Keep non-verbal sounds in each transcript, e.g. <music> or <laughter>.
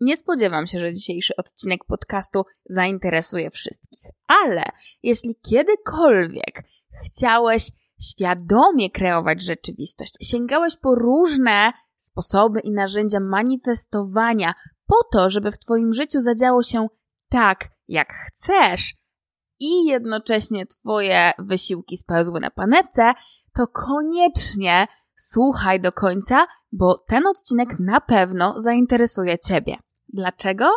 Nie spodziewam się, że dzisiejszy odcinek podcastu zainteresuje wszystkich, ale jeśli kiedykolwiek chciałeś świadomie kreować rzeczywistość, sięgałeś po różne sposoby i narzędzia manifestowania po to, żeby w Twoim życiu zadziało się tak, jak chcesz i jednocześnie Twoje wysiłki spełzły na panewce, to koniecznie słuchaj do końca, bo ten odcinek na pewno zainteresuje Ciebie. Dlaczego?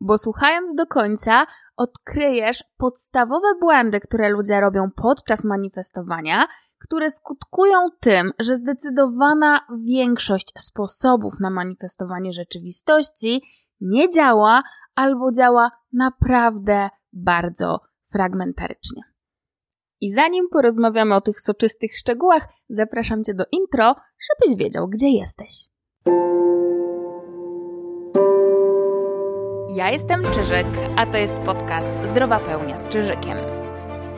Bo słuchając do końca, odkryjesz podstawowe błędy, które ludzie robią podczas manifestowania, które skutkują tym, że zdecydowana większość sposobów na manifestowanie rzeczywistości nie działa albo działa naprawdę bardzo fragmentarycznie. I zanim porozmawiamy o tych soczystych szczegółach, zapraszam Cię do intro, żebyś wiedział, gdzie jesteś. Ja jestem Czyżyk, a to jest podcast Zdrowa Pełnia z Czyżykiem.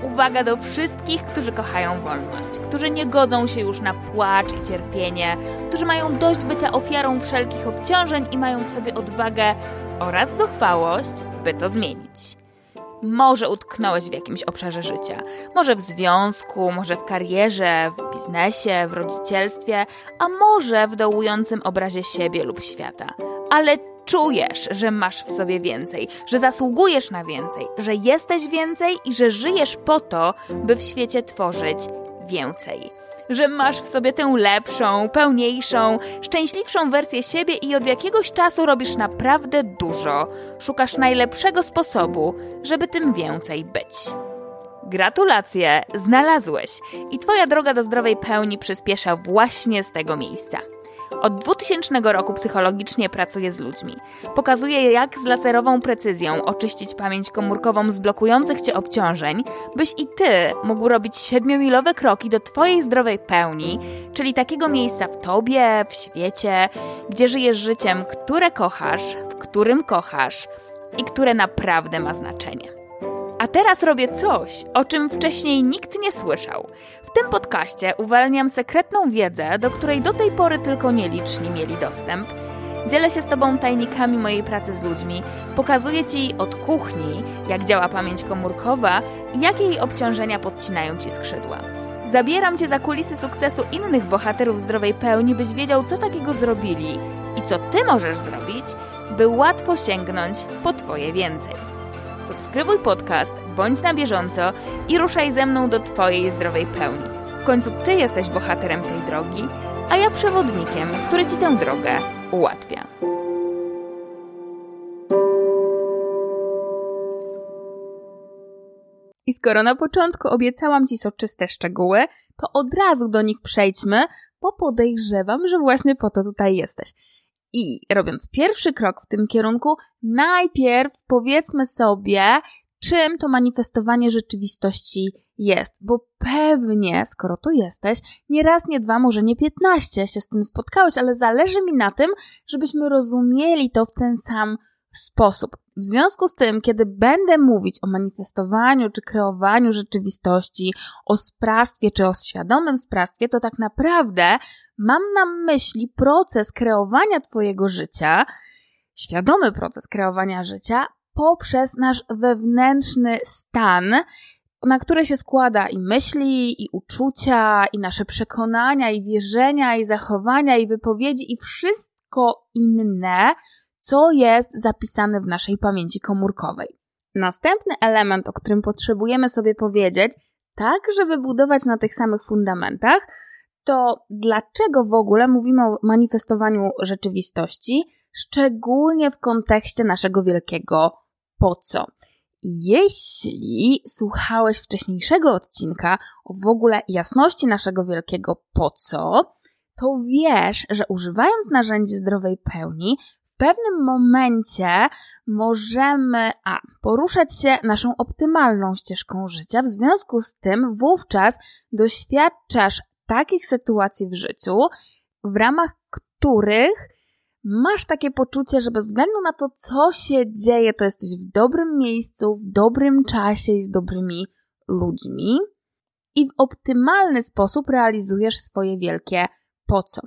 Uwaga do wszystkich, którzy kochają wolność, którzy nie godzą się już na płacz i cierpienie, którzy mają dość bycia ofiarą wszelkich obciążeń i mają w sobie odwagę oraz zuchwałość, by to zmienić. Może utknąłeś w jakimś obszarze życia, może w związku, może w karierze, w biznesie, w rodzicielstwie, a może w dołującym obrazie siebie lub świata. Ale czujesz, że masz w sobie więcej, że zasługujesz na więcej, że jesteś więcej i że żyjesz po to, by w świecie tworzyć więcej. Że masz w sobie tę lepszą, pełniejszą, szczęśliwszą wersję siebie i od jakiegoś czasu robisz naprawdę dużo. Szukasz najlepszego sposobu, żeby tym więcej być. Gratulacje, znalazłeś i Twoja droga do zdrowej pełni przyspiesza właśnie z tego miejsca. Od 2000 roku psychologicznie pracuję z ludźmi. Pokazuję, jak z laserową precyzją oczyścić pamięć komórkową z blokujących cię obciążeń, byś i ty mógł robić siedmiomilowe kroki do twojej zdrowej pełni, czyli takiego miejsca w tobie, w świecie, gdzie żyjesz życiem, które kochasz, w którym kochasz i które naprawdę ma znaczenie. A teraz robię coś, o czym wcześniej nikt nie słyszał. W tym podcaście uwalniam sekretną wiedzę, do której do tej pory tylko nieliczni mieli dostęp. Dzielę się z Tobą tajnikami mojej pracy z ludźmi, pokazuję Ci od kuchni, jak działa pamięć komórkowa i jakie jej obciążenia podcinają Ci skrzydła. Zabieram Cię za kulisy sukcesu innych bohaterów zdrowej pełni, byś wiedział, co takiego zrobili i co Ty możesz zrobić, by łatwo sięgnąć po Twoje więcej subskrybuj podcast, bądź na bieżąco i ruszaj ze mną do Twojej zdrowej pełni. W końcu Ty jesteś bohaterem tej drogi, a ja przewodnikiem, który Ci tę drogę ułatwia. I skoro na początku obiecałam Ci soczyste szczegóły, to od razu do nich przejdźmy, bo podejrzewam, że właśnie po to tutaj jesteś. I robiąc pierwszy krok w tym kierunku, najpierw powiedzmy sobie, czym to manifestowanie rzeczywistości jest, bo pewnie, skoro tu jesteś, nie raz, nie dwa, może nie piętnaście się z tym spotkałeś, ale zależy mi na tym, żebyśmy rozumieli to w ten sam sposób. W związku z tym, kiedy będę mówić o manifestowaniu czy kreowaniu rzeczywistości, o sprawstwie czy o świadomym sprawstwie, to tak naprawdę mam na myśli proces kreowania Twojego życia, świadomy proces kreowania życia poprzez nasz wewnętrzny stan, na które się składa i myśli, i uczucia, i nasze przekonania, i wierzenia, i zachowania, i wypowiedzi, i wszystko inne, co jest zapisane w naszej pamięci komórkowej. Następny element, o którym potrzebujemy sobie powiedzieć, tak żeby budować na tych samych fundamentach, to dlaczego w ogóle mówimy o manifestowaniu rzeczywistości, szczególnie w kontekście naszego wielkiego po co? Jeśli słuchałeś wcześniejszego odcinka o w ogóle jasności naszego wielkiego po co, to wiesz, że używając narzędzi zdrowej pełni, w pewnym momencie możemy a, poruszać się naszą optymalną ścieżką życia, w związku z tym wówczas doświadczasz takich sytuacji w życiu, w ramach których masz takie poczucie, że bez względu na to, co się dzieje, to jesteś w dobrym miejscu, w dobrym czasie i z dobrymi ludźmi i w optymalny sposób realizujesz swoje wielkie po co.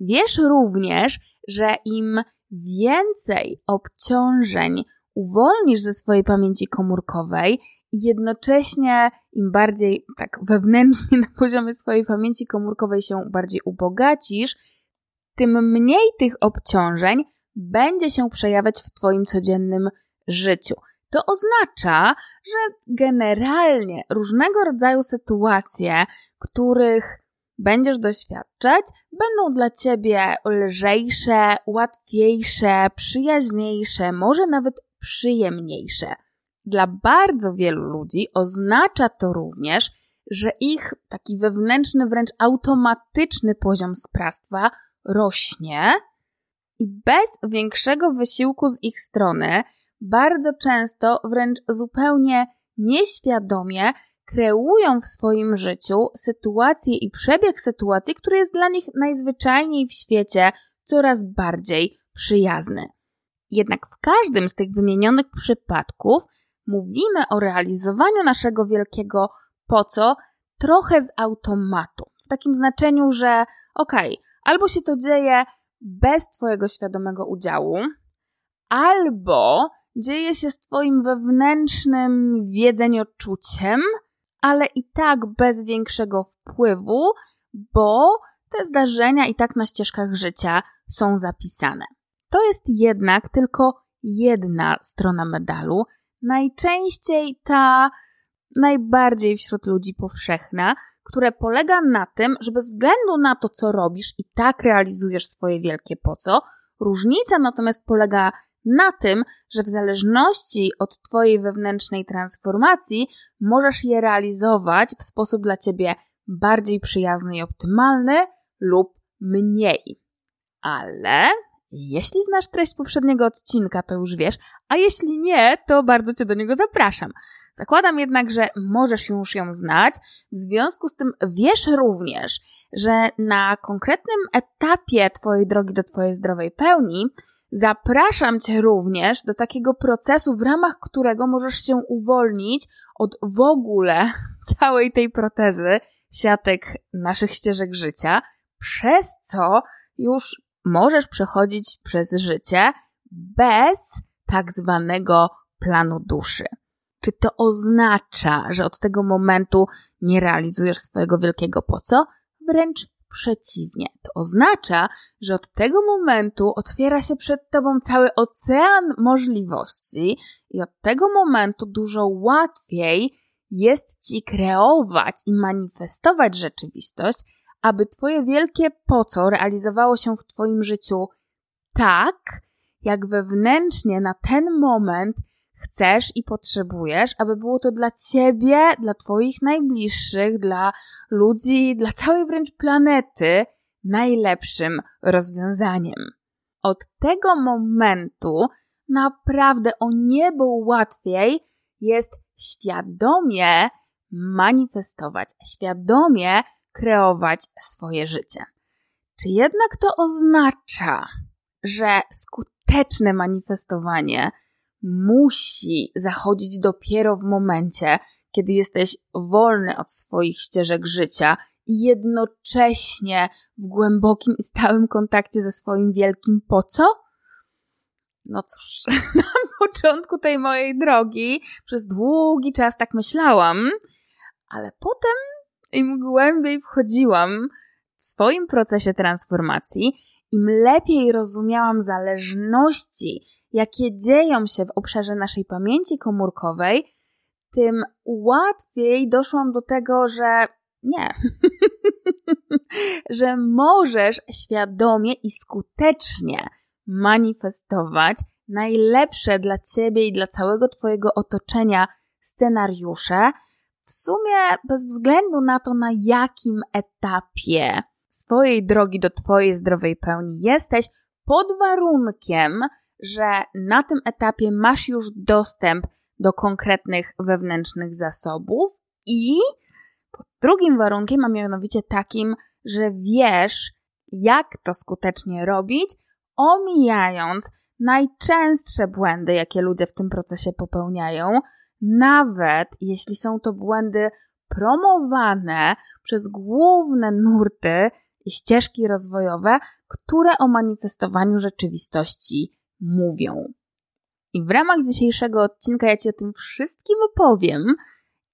Wiesz również, że im więcej obciążeń uwolnisz ze swojej pamięci komórkowej i jednocześnie im bardziej tak wewnętrznie <laughs> na poziomie swojej pamięci komórkowej się bardziej ubogacisz, tym mniej tych obciążeń będzie się przejawiać w Twoim codziennym życiu. To oznacza, że generalnie różnego rodzaju sytuacje, których będziesz doświadczać, będą dla ciebie lżejsze, łatwiejsze, przyjaźniejsze, może nawet przyjemniejsze. Dla bardzo wielu ludzi oznacza to również, że ich taki wewnętrzny, wręcz automatyczny poziom sprawstwa rośnie i bez większego wysiłku z ich strony, bardzo często wręcz zupełnie nieświadomie kreują w swoim życiu sytuację i przebieg sytuacji, który jest dla nich najzwyczajniej w świecie coraz bardziej przyjazny. Jednak w każdym z tych wymienionych przypadków mówimy o realizowaniu naszego wielkiego po co trochę z automatu. W takim znaczeniu, że okej, okay, albo się to dzieje bez Twojego świadomego udziału, albo dzieje się z Twoim wewnętrznym wiedzeniem-czuciem, ale i tak bez większego wpływu, bo te zdarzenia i tak na ścieżkach życia są zapisane. To jest jednak tylko jedna strona medalu, najczęściej ta najbardziej wśród ludzi powszechna, które polega na tym, że bez względu na to, co robisz, i tak realizujesz swoje wielkie po co. Różnica natomiast polega na tym, że w zależności od Twojej wewnętrznej transformacji możesz je realizować w sposób dla Ciebie bardziej przyjazny i optymalny lub mniej. Ale jeśli znasz treść poprzedniego odcinka, to już wiesz, a jeśli nie, to bardzo Cię do niego zapraszam. Zakładam jednak, że możesz już ją znać, w związku z tym wiesz również, że na konkretnym etapie Twojej drogi do Twojej zdrowej pełni zapraszam Cię również do takiego procesu, w ramach którego możesz się uwolnić od w ogóle <laughs> całej tej protezy siatek naszych ścieżek życia, przez co już możesz przechodzić przez życie bez tak zwanego planu duszy. Czy to oznacza, że od tego momentu nie realizujesz swojego wielkiego po co? Wręcz przeciwnie. To oznacza, że od tego momentu otwiera się przed tobą cały ocean możliwości i od tego momentu dużo łatwiej jest ci kreować i manifestować rzeczywistość, aby Twoje wielkie po co realizowało się w Twoim życiu tak, jak wewnętrznie na ten moment chcesz i potrzebujesz, aby było to dla Ciebie, dla Twoich najbliższych, dla ludzi, dla całej wręcz planety najlepszym rozwiązaniem. Od tego momentu naprawdę o niebo łatwiej jest świadomie manifestować, świadomie kreować swoje życie. Czy jednak to oznacza, że skuteczne manifestowanie musi zachodzić dopiero w momencie, kiedy jesteś wolny od swoich ścieżek życia i jednocześnie w głębokim i stałym kontakcie ze swoim wielkim po co? No cóż, <laughs> na początku tej mojej drogi przez długi czas tak myślałam, ale potem im głębiej wchodziłam w swoim procesie transformacji, im lepiej rozumiałam zależności, jakie dzieją się w obszarze naszej pamięci komórkowej, tym łatwiej doszłam do tego, że nie. <laughs> że możesz świadomie i skutecznie manifestować najlepsze dla ciebie i dla całego twojego otoczenia scenariusze, w sumie bez względu na to, na jakim etapie swojej drogi do Twojej zdrowej pełni jesteś, pod warunkiem, że na tym etapie masz już dostęp do konkretnych wewnętrznych zasobów i drugim warunkiem, a mianowicie takim, że wiesz, jak to skutecznie robić, omijając najczęstsze błędy, jakie ludzie w tym procesie popełniają, nawet jeśli są to błędy promowane przez główne nurty i ścieżki rozwojowe, które o manifestowaniu rzeczywistości mówią. I w ramach dzisiejszego odcinka ja Ci o tym wszystkim opowiem.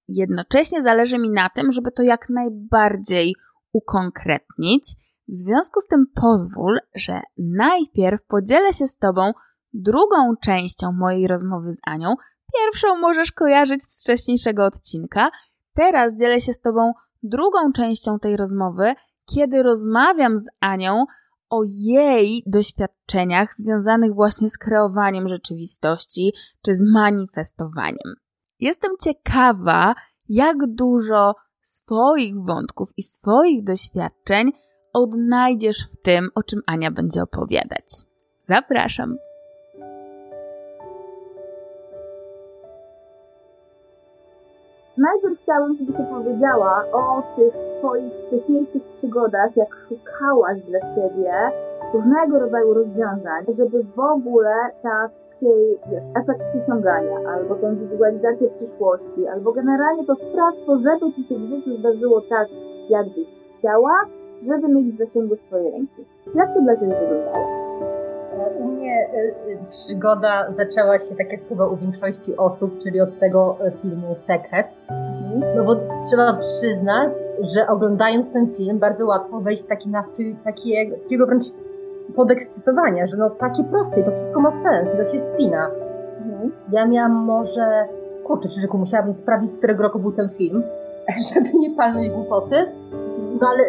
Jednocześnie zależy mi na tym, żeby to jak najbardziej ukonkretnić. W związku z tym pozwól, że najpierw podzielę się z Tobą drugą częścią mojej rozmowy z Anią. Pierwszą możesz kojarzyć z wcześniejszego odcinka. Teraz dzielę się z Tobą drugą częścią tej rozmowy, kiedy rozmawiam z Anią o jej doświadczeniach związanych właśnie z kreowaniem rzeczywistości czy z manifestowaniem. Jestem ciekawa, jak dużo swoich wątków i swoich doświadczeń odnajdziesz w tym, o czym Ania będzie opowiadać. Zapraszam. Najpierw chciałabym, żebyś opowiedziała o tych swoich wcześniejszych przygodach, jak szukałaś dla siebie różnego rodzaju rozwiązań, żeby w ogóle wiesz, efekt przyciągania, albo tę wizualizację przyszłości, albo generalnie to sprawstwo, żeby ci się w życiu zdarzyło tak, jakbyś chciała, żeby mieć w zasięgu swojej ręki. Jak to dla Ciebie wyglądało? U mnie y, y, przygoda zaczęła się, tak jak chyba u większości osób, czyli od tego y, filmu Sekret. No bo trzeba przyznać, że oglądając ten film bardzo łatwo wejść w taki nastrój takiego, takiego wręcz podekscytowania, że no takie proste to wszystko ma sens i to się spina. Mhm. Ja miałam może, kurczę, Czyżyku, musiałabym sprawdzić, z którego roku był ten film, <laughs> żeby nie palnąć głupoty, no ale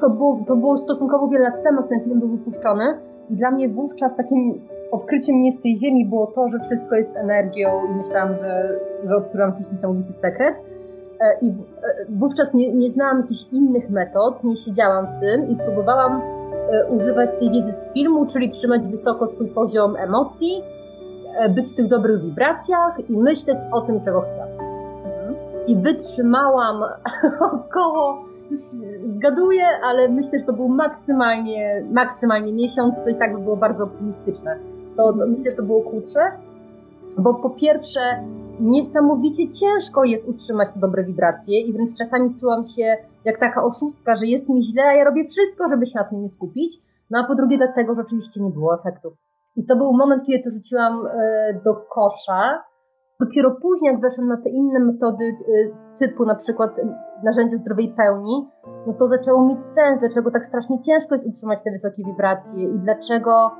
to było, to było stosunkowo wiele lat temu, ten film był wypuszczony i dla mnie wówczas takim odkryciem nie z tej ziemi było to, że wszystko jest energią i myślałam, że, że odkryłam jakiś niesamowity sekret. E, I e, wówczas nie, nie znałam jakichś innych metod, nie siedziałam w tym i próbowałam e, używać tej wiedzy z filmu, czyli trzymać wysoko swój poziom emocji, być w tych dobrych wibracjach i myśleć o tym, czego chcę. Mhm. I wytrzymałam <laughs> około zgaduję, ale myślę, że to był maksymalnie, maksymalnie miesiąc, co i tak by było bardzo optymistyczne. To, to myślę, że to było krótsze, bo po pierwsze niesamowicie ciężko jest utrzymać te dobre wibracje i wręcz czasami czułam się jak taka oszustka, że jest mi źle, a ja robię wszystko, żeby się na tym nie skupić. No a po drugie dlatego, że oczywiście nie było efektów. I to był moment, kiedy to rzuciłam e, do kosza. Dopiero później, jak weszłam na te inne metody e, typu na przykład narzędzie zdrowej pełni, no to zaczęło mieć sens, dlaczego tak strasznie ciężko jest utrzymać te wysokie wibracje i dlaczego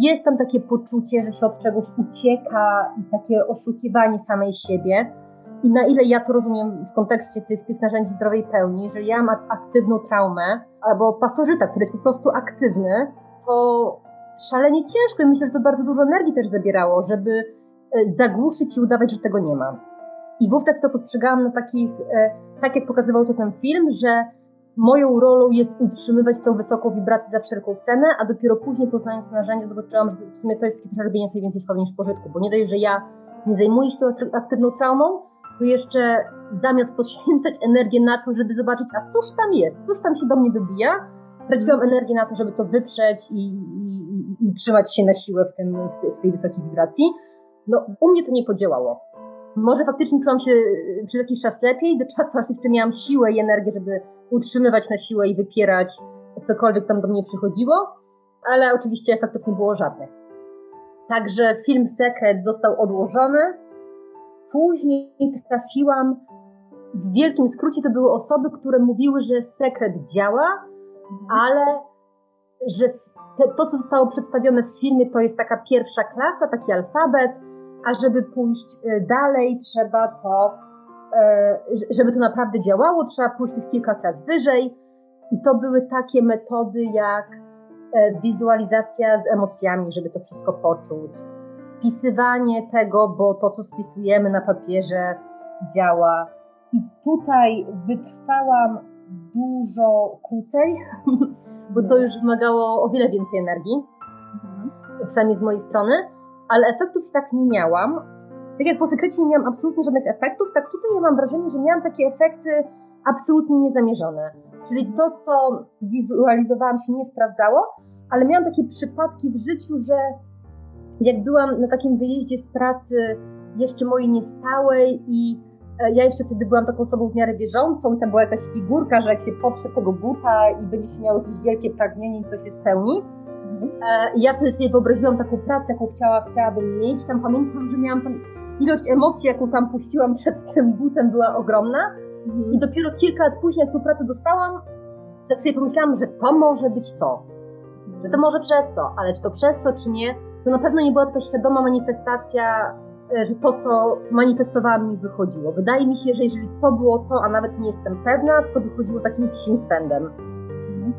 jest tam takie poczucie, że się od czegoś ucieka i takie oszukiwanie samej siebie. I na ile ja to rozumiem w kontekście tych, tych narzędzi zdrowej pełni, że ja mam aktywną traumę albo pasożyta, który jest po prostu aktywny, to szalenie ciężko i myślę, że to bardzo dużo energii też zabierało, żeby zagłuszyć i udawać, że tego nie ma. I wówczas to postrzegałam na takich, e, tak jak pokazywał to ten film, że moją rolą jest utrzymywać tą wysoką wibrację za wszelką cenę, a dopiero później poznając to narzędzie zobaczyłam, że w sumie to jest robienie sobie więcej szkody niż pożytku, bo nie dość, że ja nie zajmuję się tą aktywną traumą, to jeszcze zamiast poświęcać energię na to, żeby zobaczyć, a cóż tam jest, cóż tam się do mnie wybija, traciłam energię na to, żeby to wyprzeć i, i, i trzymać się na siłę w, tym, w tej wysokiej wibracji. No, u mnie to nie podziałało. Może faktycznie czułam się y, przez jakiś czas lepiej, do czasu aż jeszcze miałam siłę i energię, żeby utrzymywać na siłę i wypierać cokolwiek tam do mnie przychodziło, ale oczywiście efektów nie było żadnych. Także film Sekret został odłożony. Później trafiłam, w wielkim skrócie to były osoby, które mówiły, że sekret działa, ale że to, co zostało przedstawione w filmie, to jest taka pierwsza klasa, taki alfabet, a żeby pójść y, dalej, trzeba to, y, żeby to naprawdę działało, trzeba pójść tych kilka klas wyżej. I to były takie metody jak e, wizualizacja z emocjami, żeby to wszystko poczuć, wpisywanie tego, bo to, co spisujemy na papierze, działa. I tutaj wytrwałam dużo krócej, <laughs> bo to już wymagało o wiele więcej energii, mhm. przynajmniej z mojej strony ale efektów tak nie miałam. Tak jak po sekrecie nie miałam absolutnie żadnych efektów, tak tutaj ja mam wrażenie, że miałam takie efekty absolutnie niezamierzone. Czyli to, co wizualizowałam się nie sprawdzało, ale miałam takie przypadki w życiu, że jak byłam na takim wyjeździe z pracy jeszcze mojej niestałej i E, ja jeszcze wtedy byłam taką osobą w miarę bieżącą i tam była jakaś figurka, że jak się potrze tego buta i będzie się miał jakieś wielkie pragnienie to się spełni. Mhm. Ja wtedy sobie wyobraziłam taką pracę, jaką chciała, chciałabym mieć. Tam pamiętam, że miałam tam ilość emocji, jaką tam puściłam przed tym butem była ogromna. Mhm. I dopiero kilka lat później, jak tę pracę dostałam, tak sobie pomyślałam, że to może być to. Że to może przez to, ale czy to przez to, czy nie, to na pewno nie była taka świadoma manifestacja, e, że to, co manifestowałam, mi wychodziło. Wydaje mi się, że jeżeli to było to, a nawet nie jestem pewna, to wychodziło takim psim swędem. Mhm.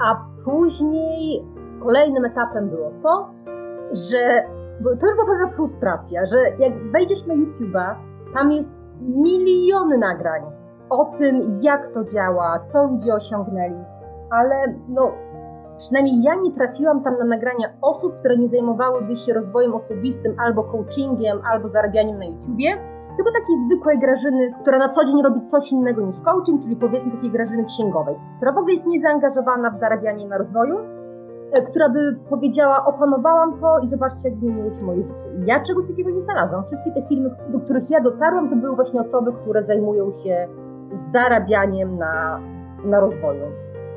A później kolejnym etapem było to, że to już była pewna frustracja, że jak wejdziesz na YouTube'a, tam jest miliony nagrań o tym, jak to działa, co ludzie osiągnęli, ale no, przynajmniej ja nie trafiłam tam na nagrania osób, które nie zajmowałyby się rozwojem osobistym albo coachingiem, albo zarabianiem na YouTubie, tylko takiej zwykłej Grażyny, która na co dzień robi coś innego niż coaching, czyli powiedzmy takiej Grażyny księgowej, która w ogóle jest niezaangażowana w zarabianie na rozwoju, która by powiedziała, opanowałam to i zobaczcie, jak zmieniło się moje życie. Ja czegoś takiego nie znalazłam. Wszystkie te filmy, do których ja dotarłam, to były właśnie osoby, które zajmują się zarabianiem na, na rozwoju.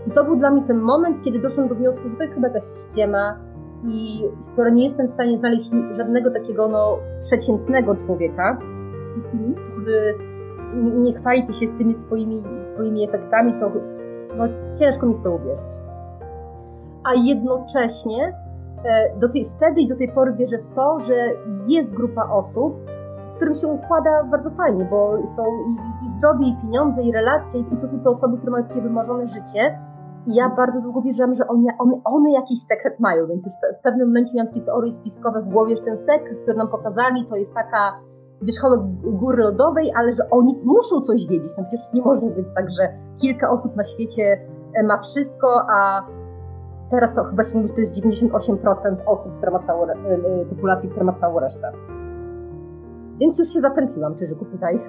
I to był dla mnie ten moment, kiedy doszłam do wniosku, że to jest chyba jakaś ściema i skoro nie jestem w stanie znaleźć żadnego takiego no, przeciętnego człowieka, mhm. który nie chwali się z tymi swoimi, swoimi efektami, to no, ciężko mi w to uwierzyć a jednocześnie e, do tej, wtedy i do tej pory wierzę w to, że jest grupa osób, którym się układa bardzo fajnie, bo są i, i zdrowie, i pieniądze, i relacje, i to są te osoby, które mają takie wymarzone życie. I ja bardzo długo wierzyłam, że one, one, one jakiś sekret mają, więc już w pewnym momencie miałam takie teorie spiskowe w głowie, że ten sekret, który nam pokazali, to jest taka wierzchołek góry lodowej, ale że oni muszą coś wiedzieć. No przecież nie może być tak, że kilka osób na świecie e, ma wszystko, a Teraz to chyba się mówi, że to jest 98% osób, która ma całą, y, y, populacji, która ma całą resztę. Więc już się zakręciłam, Czyżyku, tutaj. <laughs>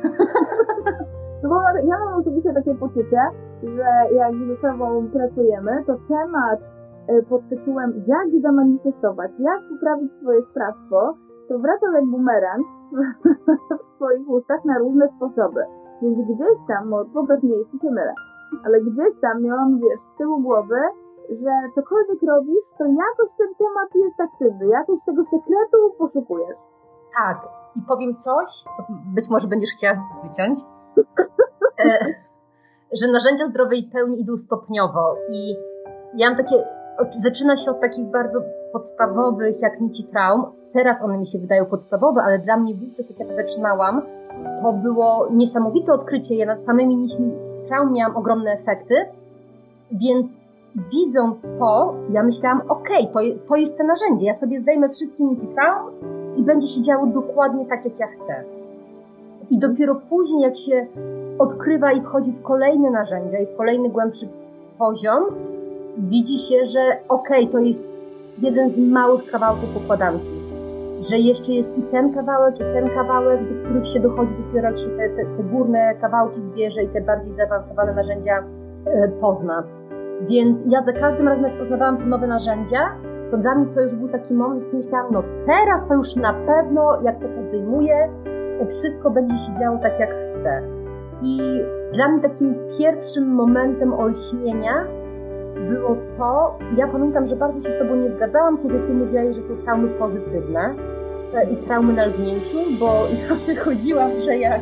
No bo ja mam osobiście takie poczucie, że jak ze sobą pracujemy, to temat y, pod tytułem jak zamanifestować, jak poprawić swoje sprawstwo, to wraca jak bumerang w <laughs> swoich ustach na różne sposoby. Więc gdzieś tam, no, popraw jeśli się mylę, ale gdzieś tam miałam, wiesz, z tyłu głowy, że cokolwiek robisz, to jakoś ten temat jest aktywny, jakoś tego sekretu poszukujesz. Tak. I powiem coś, co być może będziesz chciała wyciąć, <laughs> e, że narzędzia zdrowej pełni idą stopniowo i ja mam takie, zaczyna się od takich bardzo podstawowych, jak nici traum. Teraz one mi się wydają podstawowe, ale dla mnie wówczas, jak zaczynałam, to było niesamowite odkrycie. Ja na samymi nićmi traum miałam ogromne efekty, więc widząc to, ja myślałam, okej, okay, to, to jest to narzędzie, ja sobie zdejmę wszystkie niki traum i będzie się działo dokładnie tak, jak ja chcę. I dopiero później, jak się odkrywa i wchodzi w kolejne narzędzia i w kolejny głębszy poziom, widzi się, że okej, okay, to jest jeden z małych kawałków układanki. Że jeszcze jest i ten kawałek, i ten kawałek, do których się dochodzi dopiero jak się te, te, te górne kawałki zbierze i te bardziej zaawansowane narzędzia e, pozna. Więc ja za każdym razem, jak poznawałam te nowe narzędzia, to dla mnie to już był taki moment, że myślałam, no teraz to już na pewno, jak to podejmuję, wszystko będzie się działo tak, jak chcę. I dla mnie takim pierwszym momentem olśnienia było to, ja pamiętam, że bardzo się z Tobą nie zgadzałam, kiedy Ty mówiłaś, że są traumy pozytywne e, i traumy na lgnięciu, bo <laughs> ja wychodziłam, że jak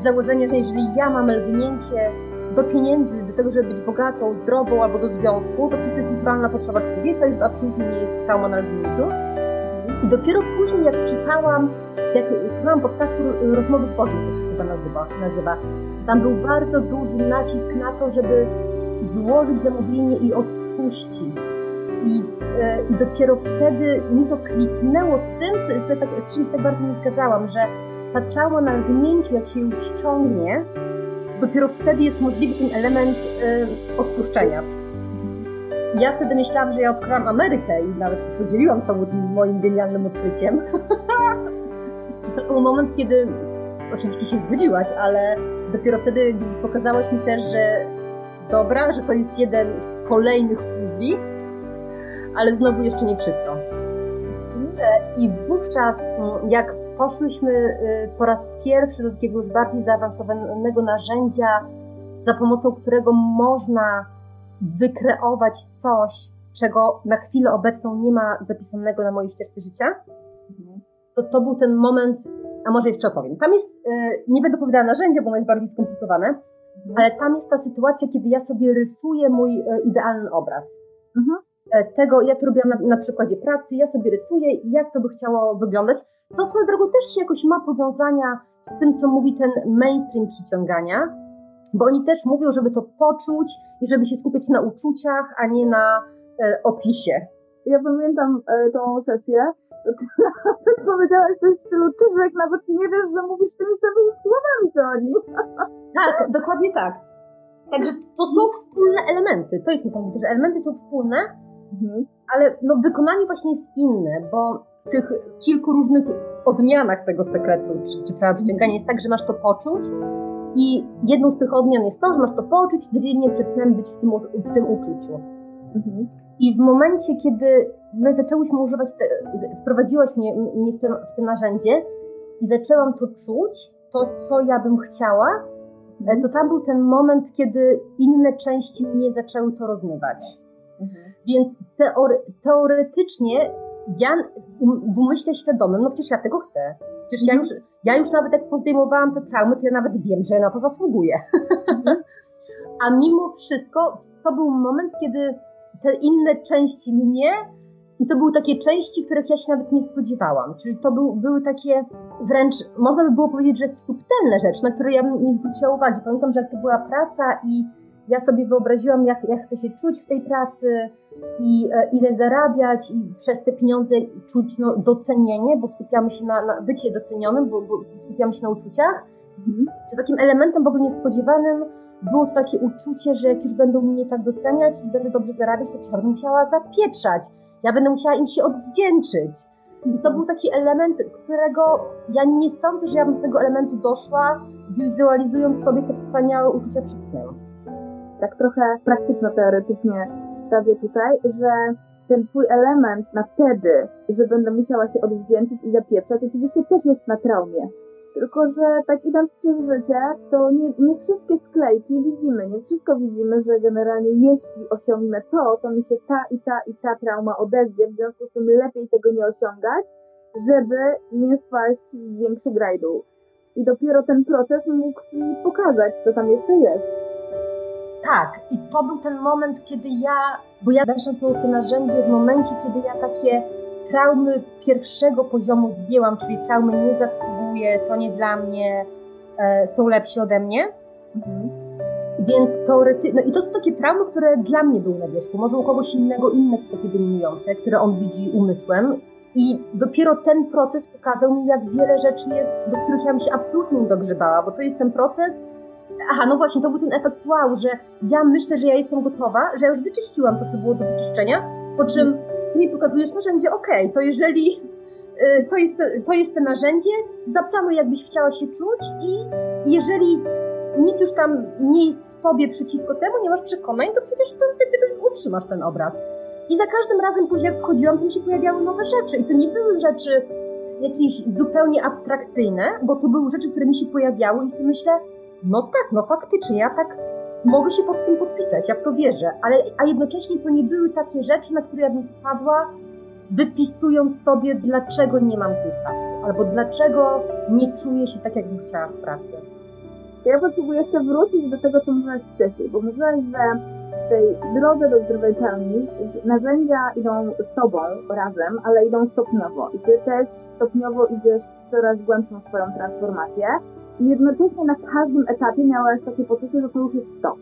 z założenia, że jeżeli ja mam lgnięcie do pieniędzy, do tego, żeby być bogatą, zdrową albo do związku, to to jest naturalna potrzeba człowieka i to absolutnie nie jest trauma na limitu. I dopiero później, jak czytałam, jak słuchałam podcastu Rozmowy z Bogiem, to się chyba nazywa, nazywa, tam był bardzo duży nacisk na to, żeby złożyć zamówienie i odpuścić. I, e, I dopiero wtedy mi to kliknęło z tym, że tak, z czym tak bardzo nie zgadzałam, że ta ciało na lgnięciu, jak się ją ściągnie, dopiero wtedy jest możliwy ten element y, odpuszczenia. Ja wtedy myślałam, że ja odkryłam Amerykę i nawet podzieliłam to moim genialnym odkryciem. <laughs> to był moment, kiedy oczywiście się zgodziłaś, ale dopiero wtedy pokazałaś mi też, że dobra, że to jest jeden z kolejnych puzli, ale znowu jeszcze nie wszystko. I wówczas, jak poszłyśmy y, po raz pierwszy do takiego już bardziej zaawansowanego narzędzia, za pomocą którego można wykreować coś, czego na chwilę obecną nie ma zapisanego na mojej ścieżce życia, mhm. to to był ten moment, a może jeszcze opowiem. Tam jest, y, nie będę opowiadała narzędzia, bo ono jest bardziej skomplikowane, mhm. ale tam jest ta sytuacja, kiedy ja sobie rysuję mój y, idealny obraz. Mhm. E, tego, ja to robiłam na, na przykładzie pracy, ja sobie rysuję, jak to by chciało wyglądać, co swoją drogą też jakoś ma powiązania z tym, co mówi ten mainstream przyciągania, bo oni też mówią, żeby to poczuć i żeby się skupić na uczuciach, a nie na e, opisie. Ja pamiętam e, tą sesję, ty <laughs> powiedziałaś coś w stylu Czyżek, nawet nie wiesz, że mówisz tymi samymi słowami, co oni. <laughs> Tak, dokładnie tak. Także to są wspólne elementy. To jest niesamowite, że elementy są wspólne, Mhm. Ale no, wykonanie właśnie jest inne, bo w tych kilku różnych odmianach tego sekretu, czy, czy prawa przyciągania jest tak, że masz to poczuć i jedną z tych odmian jest to, że masz to poczuć i codziennie przed snem być w tym, w tym uczuciu. Mhm. I w momencie, kiedy my zaczęłyśmy używać, te, wprowadziłaś mnie, mnie w, w to narzędzie i zaczęłam to czuć, to co ja bym chciała, mhm. to tam był ten moment, kiedy inne części mnie zaczęły to rozmywać. Mhm. Więc teory, teoretycznie ja w umyśle świadomym, no przecież ja tego chcę. Przecież ja mhm. już, ja już nawet jak pozdejmowałam te traumy, to ja nawet wiem, że na to zasługuję. Mhm. <laughs> A mimo wszystko to był moment, kiedy te inne części mnie i to były takie części, których ja się nawet nie spodziewałam. Czyli to był, były takie wręcz, można by było powiedzieć, że subtelne rzeczy, na które ja nie zwróciła uwagi. Pamiętam, że jak to była praca i ja sobie wyobraziłam, jak, jak chcę się czuć w tej pracy i e, ile zarabiać i przez te pieniądze czuć no, docenienie, bo skupiamy się na, na bycie docenionym, bo, bo skupiamy się na uczuciach. Mhm. Takim elementem w ogóle niespodziewanym było to takie uczucie, że jak już będą mnie tak doceniać i będę dobrze zarabiać, to będę musiała zapieprzać. Ja będę musiała im się odwdzięczyć. I to był taki element, którego ja nie sądzę, że ja bym do tego elementu doszła, wizualizując sobie te wspaniałe uczucia przed snem tak trochę praktyczno-teoretycznie stawię tutaj, że ten twój element na wtedy, że będę musiała się odwdzięczyć i zapieprzać, oczywiście też jest na traumie. Tylko, że tak idąc przez życie, to nie, nie wszystkie sklejki widzimy, nie wszystko widzimy, że generalnie jeśli osiągnę to, to mi się ta i ta i ta trauma odezwie, w związku z tym lepiej tego nie osiągać, żeby nie spaść w większy grajdu. I dopiero ten proces mógł ci pokazać, co tam jeszcze jest. Tak, i to był ten moment, kiedy ja, bo ja weszłam w to narzędzie w momencie, kiedy ja takie traumy pierwszego poziomu zdjęłam, czyli traumy nie zasługuję, to nie dla mnie, e, są lepsi ode mnie. Mhm. Więc teoretycznie, no i to są takie traumy, które dla mnie były na wierzchu. Może u kogoś innego inne są takie dominujące, które on widzi umysłem. I dopiero ten proces pokazał mi, jak wiele rzeczy jest, do których ja bym się absolutnie nie dogrzebała, bo to jest ten proces, Aha, no właśnie, to był ten efekt wow, że ja myślę, że ja jestem gotowa, że ja już wyczyściłam to, co było do wyczyszczenia, po czym ty mi pokazujesz narzędzie, okej, okay, to jeżeli y, to jest, to jest to narzędzie, zaplanuj jakbyś chciała się czuć i jeżeli nic już tam nie jest w tobie przeciwko temu, nie masz przekonań, to przecież to wtedy utrzymasz ten obraz. I za każdym razem później jak wchodziłam, to mi się pojawiały nowe rzeczy. I to nie były rzeczy jakieś zupełnie abstrakcyjne, bo to były rzeczy, które mi się pojawiały i sobie myślę, no tak, no faktycznie, ja tak mogę się pod tym podpisać, ja w to wierzę, ale a jednocześnie to nie były takie rzeczy, na które ja bym wpadła, wypisując sobie, dlaczego nie mam tej pracy, albo dlaczego nie czuję się tak, jakbym chciała w pracy. Ja potrzebuję jeszcze wrócić do tego, co mówiłaś wcześniej, bo mówiłaś, że w tej drodze do zdrowej pełni narzędzia idą z tobą razem, ale idą stopniowo i ty też stopniowo idziesz coraz głębszą swoją transformację i jednocześnie na każdym etapie miałaś takie poczucie, że to już jest to.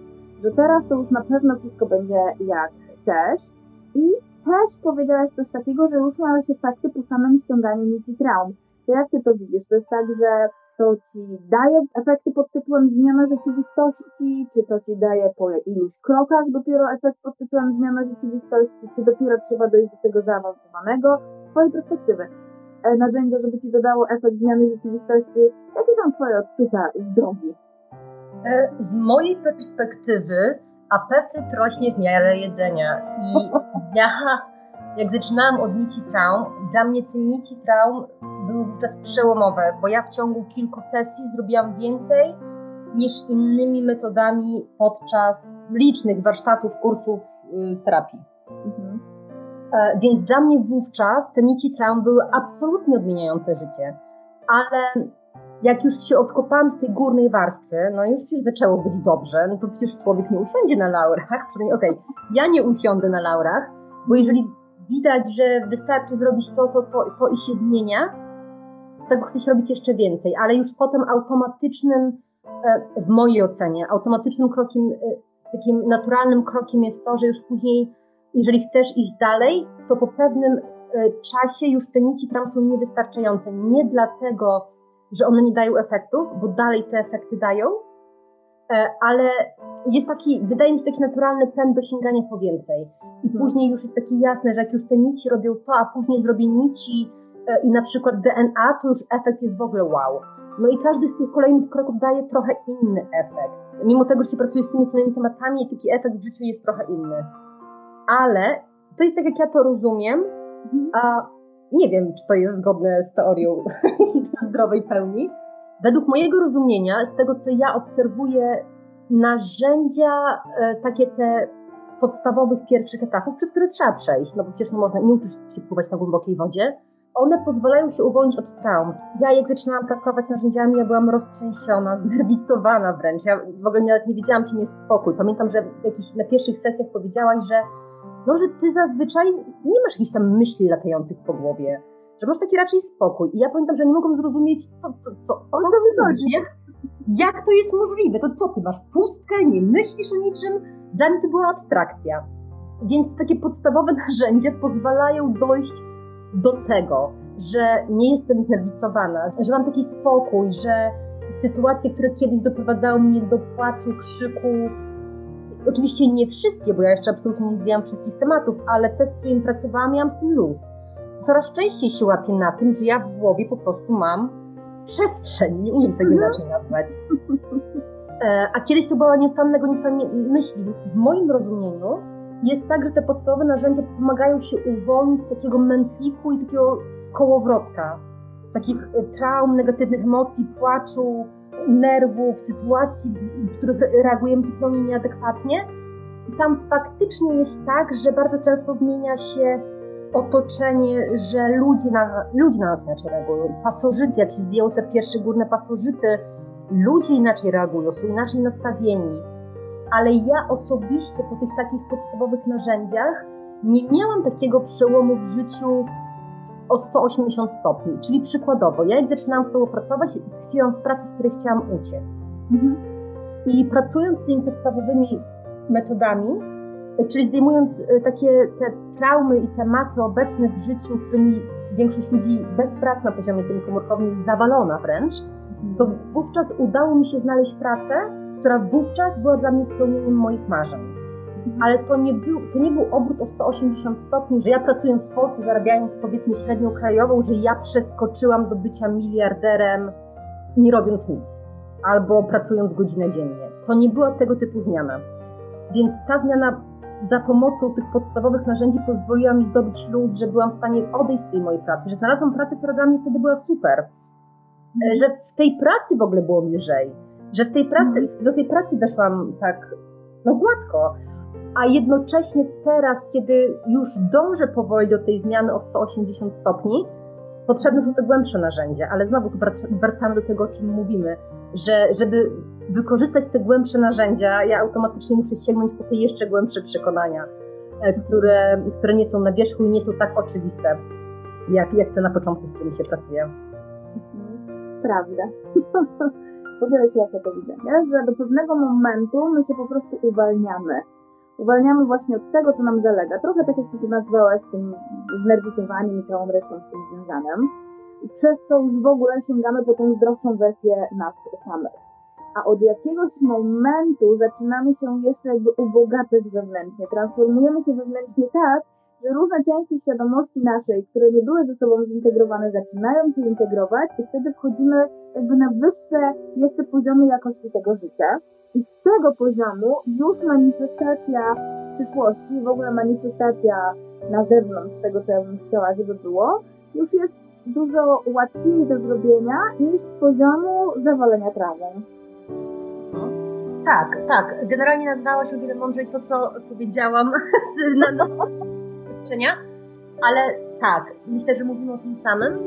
Że teraz to już na pewno wszystko będzie jak chcesz. I też powiedziałaś coś takiego, że już miałaś efekty po samym ściąganiu nici traum. To jak ty to widzisz? To jest tak, że to ci daje efekty pod tytułem zmiana rzeczywistości, czy to ci daje po iluś krokach dopiero efekt pod tytułem zmiana rzeczywistości, czy dopiero trzeba dojść do tego zaawansowanego? Z twojej perspektywy. E, narzędzia, żeby ci dodało efekt zmiany rzeczywistości. Jakie są twoje odczucia z drogi? E, z mojej perspektywy apetyt rośnie w miarę jedzenia i <laughs> ja jak zaczynałam od nici traum, dla mnie te nici traum były wówczas przełomowe, bo ja w ciągu kilku sesji zrobiłam więcej niż innymi metodami podczas licznych warsztatów, kursów y, terapii. Mhm. E, więc dla mnie wówczas te nici traum były absolutnie odmieniające życie. Ale jak już się odkopałam z tej górnej warstwy, no już przecież zaczęło być dobrze, no to przecież człowiek nie usiądzie na laurach. <laughs> Przynajmniej, okej, okay, ja nie usiądę na laurach, bo jeżeli widać, że wystarczy zrobić to, to, to, to i się zmienia, tego chce się robić jeszcze więcej, ale już potem automatycznym, e, w mojej ocenie, automatycznym krokiem, e, takim naturalnym krokiem jest to, że już później, jeżeli chcesz iść dalej, to po pewnym e, czasie już te nici tam są niewystarczające. Nie dlatego, że one nie dają efektów, bo dalej te efekty dają, ale jest taki, wydaje mi się, taki naturalny pęd do sięgania po więcej. I mhm. później już jest takie jasne, że jak już te nici robią to, a później zrobię nici e, i na przykład DNA, to już efekt jest w ogóle wow. No i każdy z tych kolejnych kroków daje trochę inny efekt. Mimo tego, że się pracuje z tymi samymi tematami, taki efekt w życiu jest trochę inny. Ale to jest tak, jak ja to rozumiem, mhm. a nie wiem, czy to jest zgodne z teorią <laughs> zdrowej pełni. Według mojego rozumienia, z tego co ja obserwuję, narzędzia, e, takie te podstawowych pierwszych etapów, przez które trzeba przejść, no bo przecież nie można, nie uczyć się pływać na głębokiej wodzie, one pozwalają się uwolnić od traum. Ja jak zaczynałam pracować narzędziami, ja byłam roztrzęsiona, <laughs> znerwicowana wręcz. Ja w ogóle nawet nie wiedziałam, czym jest spokój. Pamiętam, że jakiś, na pierwszych sesjach powiedziałaś, że no, że ty zazwyczaj nie masz jakichś tam myśli latających po głowie, że masz taki raczej spokój. I ja pamiętam, że nie mogłam zrozumieć, co, co, co, co, co to wychodzi. Jak, jak to jest możliwe? To co, ty masz pustkę, nie myślisz o niczym? Dla mnie to była abstrakcja. Więc takie podstawowe <laughs> narzędzia pozwalają dojść do tego, że nie jestem znerwicowana, że mam taki spokój, że sytuacje, które kiedyś doprowadzały mnie do płaczu, krzyku, oczywiście nie wszystkie, bo ja jeszcze absolutnie nie zdjęłam wszystkich tematów, ale te, z którymi pracowałam, miałam z tym luz. Coraz częściej się łapię na tym, że ja w głowie po prostu mam przestrzeń, nie umiem tego mhm. inaczej nazwać. E, a kiedyś to była nieustanna gonitwa myśli. W moim rozumieniu jest tak, że te podstawowe narzędzia pomagają się uwolnić z takiego mętliku i takiego kołowrotka, takich e, traum, negatywnych emocji, płaczu, nerwów, sytuacji, w których reagujemy zupełnie nieadekwatnie. Tam faktycznie jest tak, że bardzo często zmienia się otoczenie, że ludzie na, ludzie na nas inaczej reagują. Pasożyty, jak się zdjęło te pierwsze górne pasożyty, ludzie inaczej reagują, są inaczej nastawieni, ale ja osobiście po tych takich podstawowych narzędziach nie miałam takiego przełomu w życiu o 180 stopni. Czyli przykładowo, ja jak zaczynałam z tobą pracować, tkwiłam w pracy, z której chciałam uciec. Mhm. I pracując z tymi podstawowymi metodami, czyli zdejmując e, takie te traumy i tematy obecne w życiu, którymi większość ludzi bez pracy na poziomie tym komórkowym jest zawalona wręcz, to wówczas udało mi się znaleźć pracę, która wówczas była dla mnie spełnieniem moich marzeń. Ale to nie, był, to nie był obrót o 180 stopni, że ja pracując w Polsce, zarabiając powiedzmy średnią krajową, że ja przeskoczyłam do bycia miliarderem nie robiąc nic, albo pracując godzinę dziennie. To nie była tego typu zmiana. Więc ta zmiana za pomocą tych podstawowych narzędzi pozwoliła mi zdobyć luz, że byłam w stanie odejść z tej mojej pracy, że znalazłam pracę, która dla mnie wtedy była super E, że w tej pracy w ogóle było mi lżej, że w tej pracy, mhm. do tej pracy weszłam tak no gładko, a jednocześnie teraz, kiedy już dążę powoli do tej zmiany o 180 stopni, potrzebne są te głębsze narzędzia, ale znowu tu wracamy do tego, o czym mówimy, że żeby wykorzystać te głębsze narzędzia, ja automatycznie muszę sięgnąć po te jeszcze głębsze przekonania, e, które, które nie są na wierzchu i nie są tak oczywiste, jak, jak te na początku, z którymi się pracuje prawdę. <laughs> Podzielę się, jak ja to widzę, nie? że do pewnego momentu my się po prostu uwalniamy. Uwalniamy właśnie od tego, co nam zalega. Trochę tak jak ty nazwałaś tym znerwicowaniem i całą resztą z tym związanym. Przez to już w ogóle sięgamy po tą zdrowszą wersję nas samych. A od jakiegoś momentu zaczynamy się jeszcze jakby ubogacać wewnętrznie. Transformujemy się wewnętrznie tak, że różne części świadomości naszej, które nie były ze sobą zintegrowane, zaczynają się integrować i wtedy wchodzimy jakby na wyższe jeszcze poziomy jakości tego życia. I z tego poziomu już manifestacja przyszłości, w ogóle manifestacja na zewnątrz tego, co ja bym chciała, żeby było, już jest dużo łatwiej do zrobienia niż z poziomu zawalenia trawą. Tak, tak. Generalnie nazwałaś o wiele mądrzej to, co powiedziałam <laughs> z na, na, doświadczenia, ale tak, myślę, że mówimy o tym samym.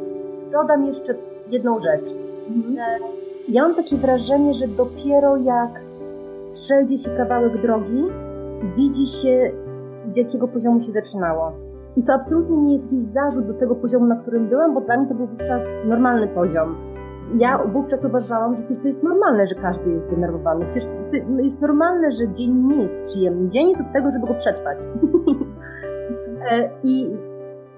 Dodam jeszcze jedną rzecz. Mhm. Ja mam takie wrażenie, że dopiero jak przejdzie się kawałek drogi, widzi się, z jakiego poziomu się zaczynało. I to absolutnie nie jest jakiś zarzut do tego poziomu, na którym byłam, bo dla mnie to był wówczas normalny poziom. Ja wówczas uważałam, że to jest normalne, że każdy jest zdenerwowany. Przecież no jest normalne, że dzień nie jest przyjemny. Dzień jest od tego, żeby go przetrwać. <laughs> E, I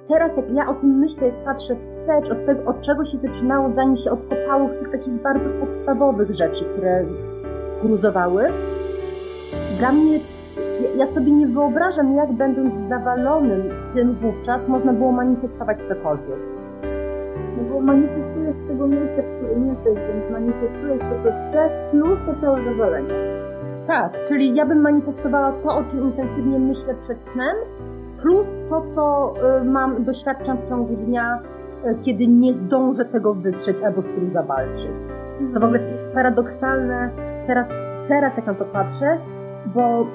teraz jak ja o tym myślę, jak patrzę wstecz, od, tego, od czego się zaczynało, zanim się odkopało z tych takich bardzo podstawowych rzeczy, które gruzowały, dla mnie ja sobie nie wyobrażam, jak będąc zawalonym tym wówczas można było manifestować cokolwiek. No bo manifestujesz z tego miejsca, w którym jesteś, więc manifestujesz to, co chcesz, plus to całe zawalenie. Tak, czyli ja bym manifestowała to, o czym intensywnie myślę przed snem, plus to, co y, mam, doświadczam w ciągu dnia, y, kiedy nie zdążę tego wytrzeć albo z tym zawalczyć. Co w ogóle jest paradoksalne teraz, teraz jak na to patrzę, bo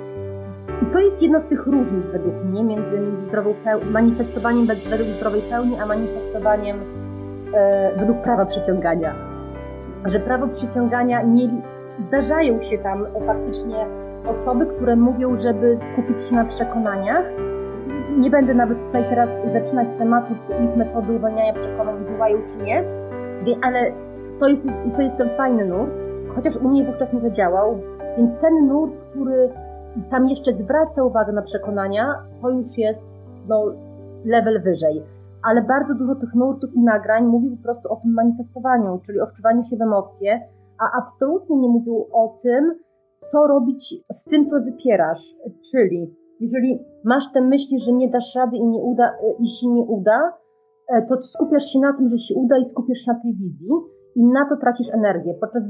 i to jest jedna z tych różnic według mnie między zdrową manifestowaniem według zdrowej pełni, a manifestowaniem e, według prawa przyciągania. Że prawo przyciągania nie zdarzają się tam faktycznie osoby, które mówią, żeby skupić się na przekonaniach. Nie będę nawet tutaj teraz zaczynać tematu, czy ich metody uwalniania przekonań działają, czy nie, ale to jest, to jest ten fajny nurt, chociaż u mnie wówczas nie zadziałał, więc ten nurt, który tam jeszcze zwraca uwagę na przekonania, to już jest no, level wyżej. Ale bardzo dużo tych nurtów i nagrań mówi po prostu o tym manifestowaniu, czyli o wczuwaniu się w emocje, a absolutnie nie mówił o tym, co robić z tym, co wypierasz. Czyli jeżeli masz te myśli, że nie dasz rady i nie uda, i się nie uda, e, to skupiasz się na tym, że się uda i skupiasz się na tej wizji i na to tracisz energię. Podczas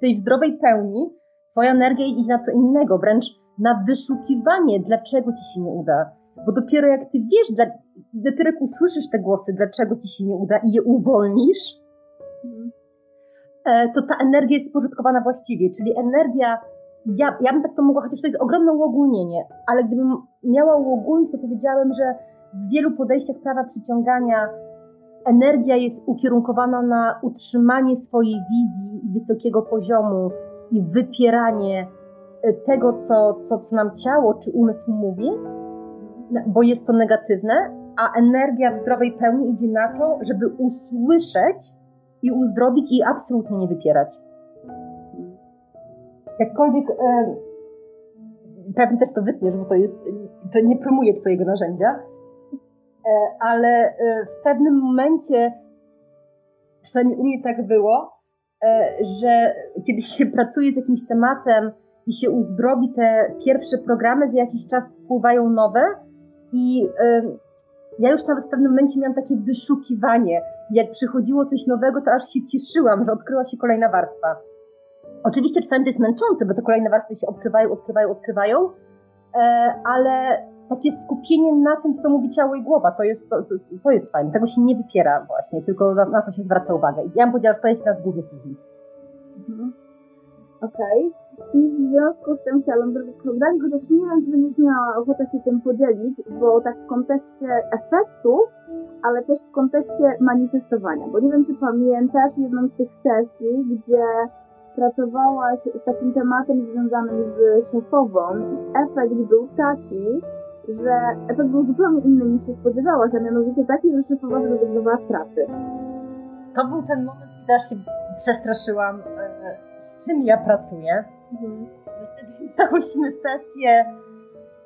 tej zdrowej pełni Twoja energia idzie na co innego, wręcz na wyszukiwanie, dlaczego ci się nie uda. Bo dopiero jak ty wiesz, dla, dopiero jak usłyszysz te głosy, dlaczego ci się nie uda i je uwolnisz, e, to ta energia jest spożytkowana właściwie. Czyli energia, ja, ja bym tak to mogła, chociaż to jest ogromne uogólnienie, ale gdybym miała uogólnić, to powiedziałem, że w wielu podejściach prawa przyciągania energia jest ukierunkowana na utrzymanie swojej wizji wysokiego poziomu i wypieranie e, tego, co, co, co nam ciało czy umysł mówi, bo jest to negatywne, a energia w zdrowej pełni idzie na to, żeby usłyszeć i uzdrowić i absolutnie nie wypierać. Jakkolwiek e, pewnie też to wytniesz, bo to jest, to nie promuje twojego narzędzia, ale e, w pewnym momencie, przynajmniej u mnie tak było, E, że kiedy się <laughs> pracuje z jakimś tematem i się uzdrowi te pierwsze programy, za jakiś czas wpływają nowe i ja już nawet w pewnym momencie miałam takie wyszukiwanie. Jak przychodziło coś nowego, to aż się cieszyłam, że odkryła się kolejna warstwa. Oczywiście czasami to jest męczące, bo te kolejne warstwy się odkrywają, odkrywają, odkrywają, e, ale takie skupienie na tym, co mówi ciało i głowa, to jest, to, to, jest fajne. Tego się nie wypiera właśnie, tylko na, na, to się zwraca uwagę. Ja bym powiedziała, że to jest jedna z głównych. Mhm. Okej. Okay. I w związku z tym chciałabym zrobić program, chociaż nie wiem, czy będziesz miała ochotę się tym podzielić, bo tak w kontekście efektów, ale też w kontekście manifestowania, bo nie wiem, czy pamiętasz jedną z tych sesji, gdzie pracowałaś z takim tematem związanym z szefową i efekt był taki, że efekt był zupełnie inny niż się spodziewałaś, a mianowicie taki, że szefowa zrezygnowała z pracy. To był ten moment, kiedy aż się przestraszyłam, e, z czym ja pracuję. Mhm. Miałyśmy sesję,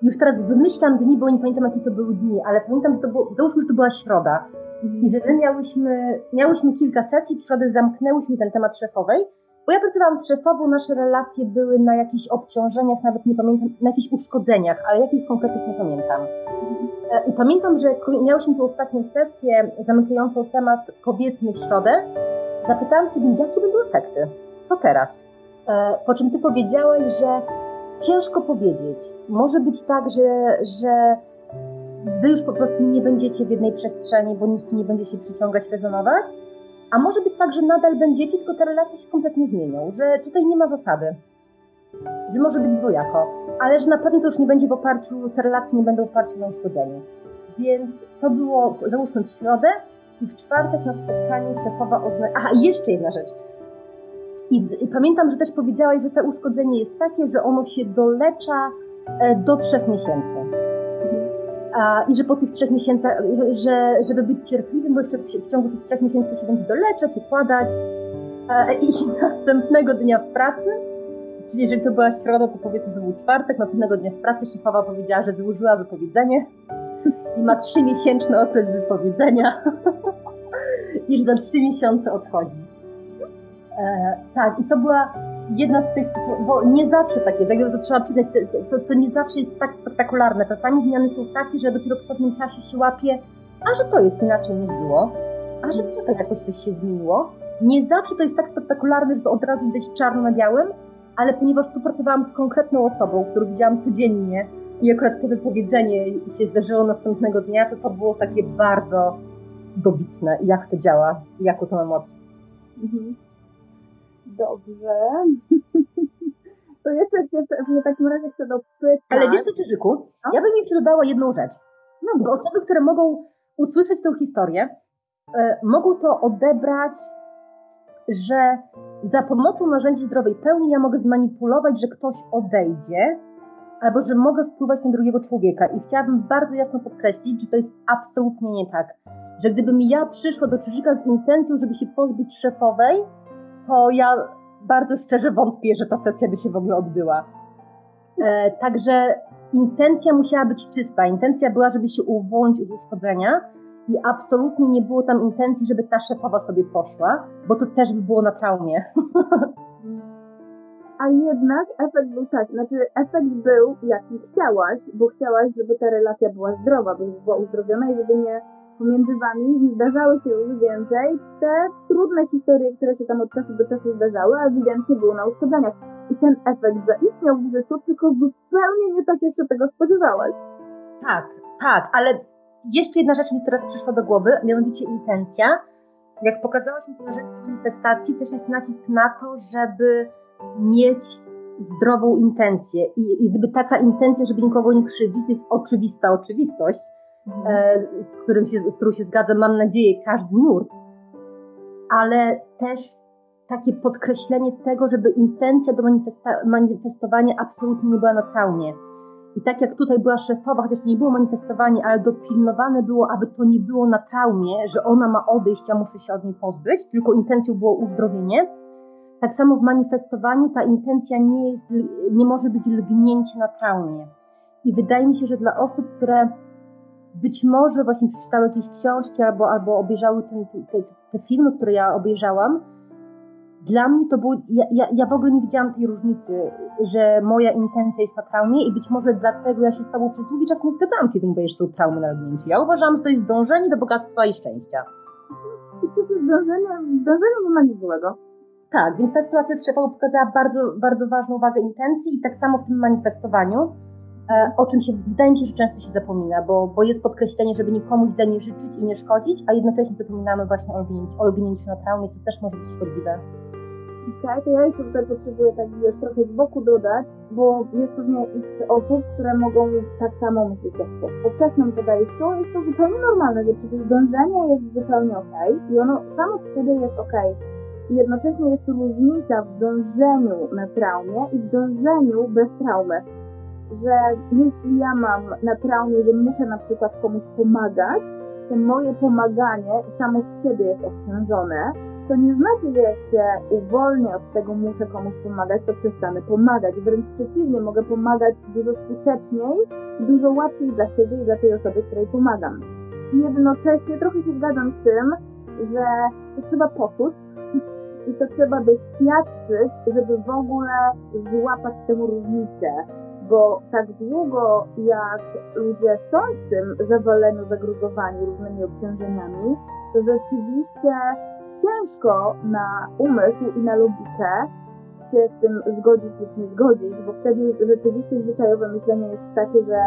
już teraz wymyślam dni, bo nie pamiętam jakie to były dni, ale pamiętam, że to było, załóżmy, że to była środa i że my miałyśmy, miałyśmy kilka sesji, w środę zamknęłyśmy ten temat szefowej, bo ja pracowałam z szefową, nasze relacje były na jakichś obciążeniach, nawet nie pamiętam, na jakichś uszkodzeniach, ale jakich konkretnych nie pamiętam. E, I pamiętam, że miałyśmy tę ostatnią sesję zamykającą temat powiedzmy w środę. Zapytałam Ciebie, jakie będą efekty? Co teraz? E, po czym Ty powiedziałaś, że ciężko powiedzieć. Może być tak, że, że wy już po prostu nie będziecie w jednej przestrzeni, bo nic nie będzie się przyciągać, rezonować. A może być tak, że nadal będziecie, tylko te relacje się kompletnie zmienią, że tutaj nie ma zasady. Że może być dwojako, ale że na pewno to już nie będzie w oparciu, te relacje nie będą w oparciu na uszkodzeniu. Więc to było, załóżmy w środę i w czwartek na spotkaniu szefowa oznajmiła... Aha, jeszcze jedna rzecz. I, I, pamiętam, że też powiedziałaś, że to uszkodzenie jest takie, że ono się dolecza e, do trzech miesięcy. A, I że po tych trzech miesiącach, że, żeby być cierpliwym, bo jeszcze w ciągu tych trzech miesięcy się będzie doleczać, układać. A, I <laughs> następnego dnia w pracy, czyli jeżeli to była środa, to powiedzmy, że był czwartek, następnego dnia w pracy szefowa powiedziała, że złożyła wypowiedzenie i ma trzymiesięczny okres wypowiedzenia <laughs> i że za trzy miesiące odchodzi. E, tak, i to była jedna z tych, bo nie zawsze tak jest, jakby to trzeba przyznać, to, to, nie zawsze jest tak spektakularne. Czasami zmiany są takie, że dopiero w pewnym czasie się łapie, a że to jest inaczej niż było, a że tutaj jakoś coś się zmieniło. Nie zawsze to jest tak spektakularne, że to od razu widać czarno na białym, ale ponieważ tu pracowałam z konkretną osobą, którą widziałam codziennie i akurat to wypowiedzenie się zdarzyło następnego dnia, to to było takie bardzo dobitne, jak to działa, jaką to ma moc. Mhm. Dobrze. <laughs> To jeszcze się w takim razie chcę dopytać. Ale wiesz co, Czyżyku? No? Ja bym jeszcze dodała jedną rzecz. No, bo osoby, które mogą usłyszeć tę historię, e, mogą to odebrać, że za pomocą narzędzi zdrowej pełni ja mogę zmanipulować, że ktoś odejdzie, albo że mogę wpływać na drugiego człowieka. I chciałabym bardzo jasno podkreślić, że to jest absolutnie nie tak. Że gdybym ja przyszła do Czyżyka z intencją, żeby się pozbyć szefowej, to ja bardzo szczerze wątpię, że ta sesja by się w ogóle odbyła. E, także intencja musiała być czysta. Intencja była, żeby się uwolnić od uszkodzenia i absolutnie nie było tam intencji, żeby ta szefowa sobie poszła, bo to też by było na traumie. A jednak efekt był taki, znaczy efekt był jaki chciałaś, bo chciałaś, żeby ta relacja była zdrowa, by była uzdrowiona i żeby nie pomiędzy wami nie zdarzały się już więcej te trudne historie, które się tam od czasu do czasu zdarzały, a ewidentnie było na uszkodzeniach. I ten efekt zaistniał w życiu, tylko zupełnie nie tak, jak się tego spodziewałaś. Tak, tak, ale jeszcze jedna rzecz mi teraz przyszła do głowy, mianowicie intencja. Jak pokazałaś mi to narzędzie manifestacji, też jest nacisk na to, żeby mieć zdrową intencję. I, I gdyby taka intencja, żeby nikogo nie krzywdzić, to jest oczywista oczywistość, Mhm. E, z, którym się, z którą się zgadzam, mam nadzieję, każdy nurt, ale też takie podkreślenie tego, żeby intencja do manifestowania absolutnie nie była na traumie. I tak jak tutaj była szefowa, chociaż nie było manifestowanie, ale dopilnowane było, aby to nie było na traumie, że ona ma odejść, a muszę się od niej pozbyć, tylko intencją było uzdrowienie. Tak samo w manifestowaniu ta intencja nie, jest, nie może być lgnięcie na traumie. I wydaje mi się, że dla osób, które być może właśnie przeczytały jakieś książki albo, albo obejrzały ten, te, te filmy, które ja obejrzałam. Dla mnie to było, ja, ja, ja w ogóle nie widziałam tej różnicy, że moja intencja jest na traumie i być może dlatego ja się z Tobą przez długi czas nie zgadzałam, kiedy mówisz, że są traumy na lgnięciu. Ja uważałam, że to jest dążenie do bogactwa i szczęścia. I przecież dążenie, dążenie nie ma nic złego. Tak, więc ta sytuacja z szefą pokazała bardzo, bardzo ważną wagę intencji i tak samo w tym manifestowaniu o czym się wydaje mi się, że często się zapomina, bo, bo jest podkreślenie, żeby nikomu źle nie życzyć i nie szkodzić, a jednocześnie zapominamy właśnie o lgnięciu, na traumie, co też może być szkodliwe. Tak, to ja jeszcze tutaj potrzebuję tak wiesz, trochę z boku dodać, bo jest pewnie x osób, które mogą tak samo myśleć jak to. W powszechnym podejściu jest to zupełnie normalne, że przecież dążenie jest zupełnie ok i ono samo w sobie jest ok. I jednocześnie jest różnica w dążeniu na traumie i w dążeniu bez traumy że jeśli ja mam na traumie, że muszę na przykład komuś pomagać, to moje pomaganie samo z siebie jest obciążone, to nie znaczy, że jak się uwolnię od tego, muszę komuś pomagać, to przestanę pomagać. Wręcz przeciwnie, mogę pomagać dużo skuteczniej i dużo łatwiej dla siebie i dla tej osoby, której pomagam. Jednocześnie trochę się zgadzam z tym, że to trzeba poczuć i to trzeba doświadczyć, żeby w ogóle złapać tę różnicę bo tak długo jak ludzie są w tym zawaleniu, zagruzowani różnymi obciążeniami, to rzeczywiście ciężko na umysł i na logikę się z tym zgodzić lub nie zgodzić, bo wtedy rzeczywiście zwyczajowe myślenie jest takie, że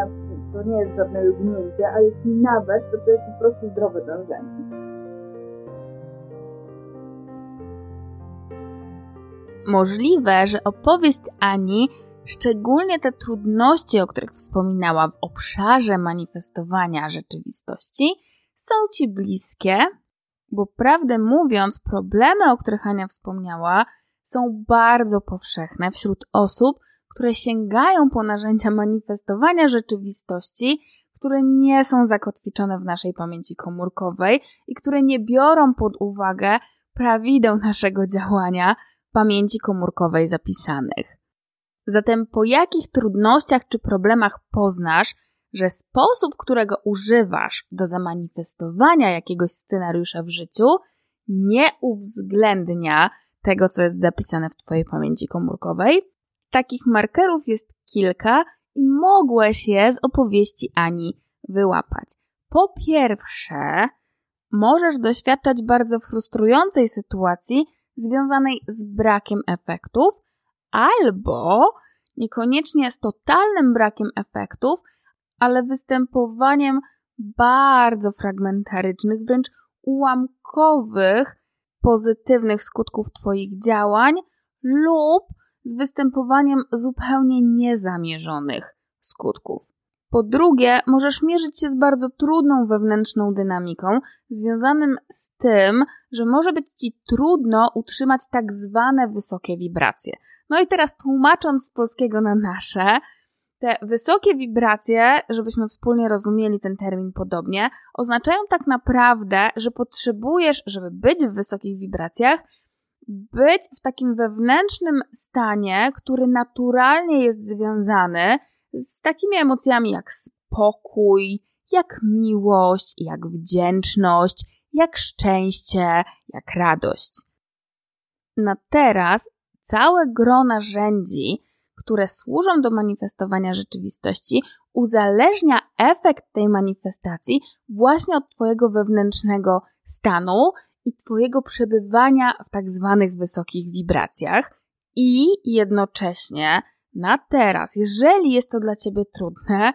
to nie jest żadne lubnięcie, a jeśli nawet, to to jest po prostu zdrowe dążenie. Możliwe, że opowieść Ani, szczególnie te trudności, o których wspominała w obszarze manifestowania rzeczywistości, są ci bliskie, bo prawdę mówiąc, problemy, o których Ania wspomniała, są bardzo powszechne wśród osób, które sięgają po narzędzia manifestowania rzeczywistości, które nie są zakotwiczone w naszej pamięci komórkowej i które nie biorą pod uwagę prawideł naszego działania pamięci komórkowej zapisanych. Zatem po jakich trudnościach czy problemach poznasz, że sposób, którego używasz do zamanifestowania jakiegoś scenariusza w życiu, nie uwzględnia tego, co jest zapisane w Twojej pamięci komórkowej. Takich markerów jest kilka i mogłeś je z opowieści Ani wyłapać. Po pierwsze, możesz doświadczać bardzo frustrującej sytuacji związanej z brakiem efektów, albo niekoniecznie z totalnym brakiem efektów, ale występowaniem bardzo fragmentarycznych, wręcz ułamkowych pozytywnych skutków Twoich działań lub z występowaniem zupełnie niezamierzonych skutków. Po drugie, możesz mierzyć się z bardzo trudną wewnętrzną dynamiką, związanym z tym, że może być ci trudno utrzymać tak zwane wysokie wibracje. No i teraz tłumacząc z polskiego na nasze, te wysokie wibracje, żebyśmy wspólnie rozumieli ten termin podobnie, oznaczają tak naprawdę, że potrzebujesz, żeby być w wysokich wibracjach, być w takim wewnętrznym stanie, który naturalnie jest związany z takimi emocjami jak spokój, jak miłość, jak wdzięczność, jak szczęście, jak radość. Na teraz całe gro narzędzi, które służą do manifestowania rzeczywistości, uzależnia efekt tej manifestacji właśnie od Twojego wewnętrznego stanu i Twojego przebywania w tak zwanych wysokich wibracjach i jednocześnie na teraz, jeżeli jest to dla ciebie trudne,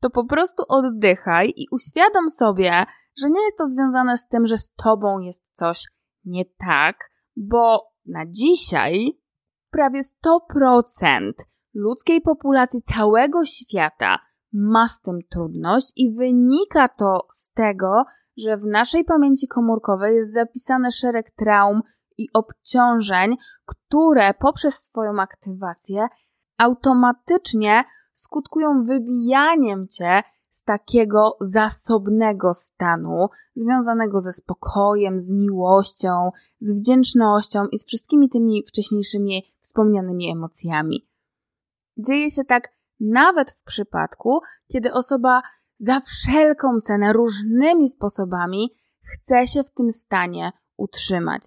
to po prostu oddychaj i uświadom sobie, że nie jest to związane z tym, że z tobą jest coś nie tak, bo na dzisiaj prawie 100% ludzkiej populacji całego świata ma z tym trudność i wynika to z tego, że w naszej pamięci komórkowej jest zapisane szereg traum i obciążeń, które poprzez swoją aktywację automatycznie skutkują wybijaniem cię z takiego zasobnego stanu, związanego ze spokojem, z miłością, z wdzięcznością i z wszystkimi tymi wcześniejszymi wspomnianymi emocjami. Dzieje się tak nawet w przypadku, kiedy osoba za wszelką cenę, różnymi sposobami chce się w tym stanie utrzymać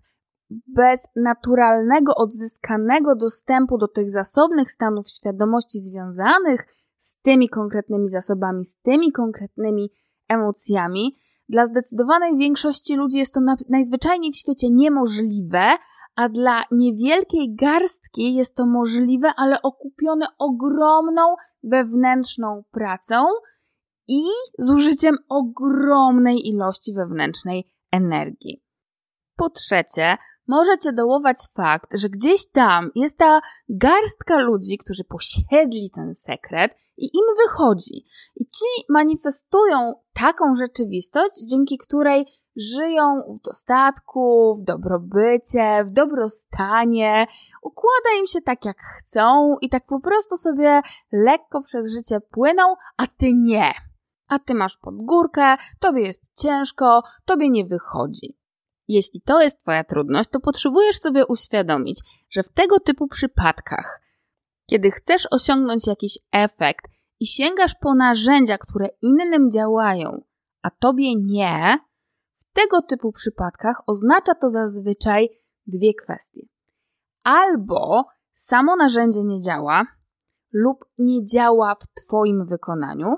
bez naturalnego, odzyskanego dostępu do tych zasobnych stanów świadomości związanych z tymi konkretnymi zasobami, z tymi konkretnymi emocjami, dla zdecydowanej większości ludzi jest to najzwyczajniej w świecie niemożliwe, a dla niewielkiej garstki jest to możliwe, ale okupione ogromną wewnętrzną pracą i zużyciem ogromnej ilości wewnętrznej energii. Po trzecie, może cię dołować fakt, że gdzieś tam jest ta garstka ludzi, którzy posiedli ten sekret i im wychodzi. I ci manifestują taką rzeczywistość, dzięki której żyją w dostatku, w dobrobycie, w dobrostanie, układa im się tak jak chcą i tak po prostu sobie lekko przez życie płyną, a ty nie. A ty masz pod górkę, tobie jest ciężko, tobie nie wychodzi. Jeśli to jest Twoja trudność, to potrzebujesz sobie uświadomić, że w tego typu przypadkach, kiedy chcesz osiągnąć jakiś efekt i sięgasz po narzędzia, które innym działają, a Tobie nie, w tego typu przypadkach oznacza to zazwyczaj dwie kwestie. Albo samo narzędzie nie działa, lub nie działa w Twoim wykonaniu,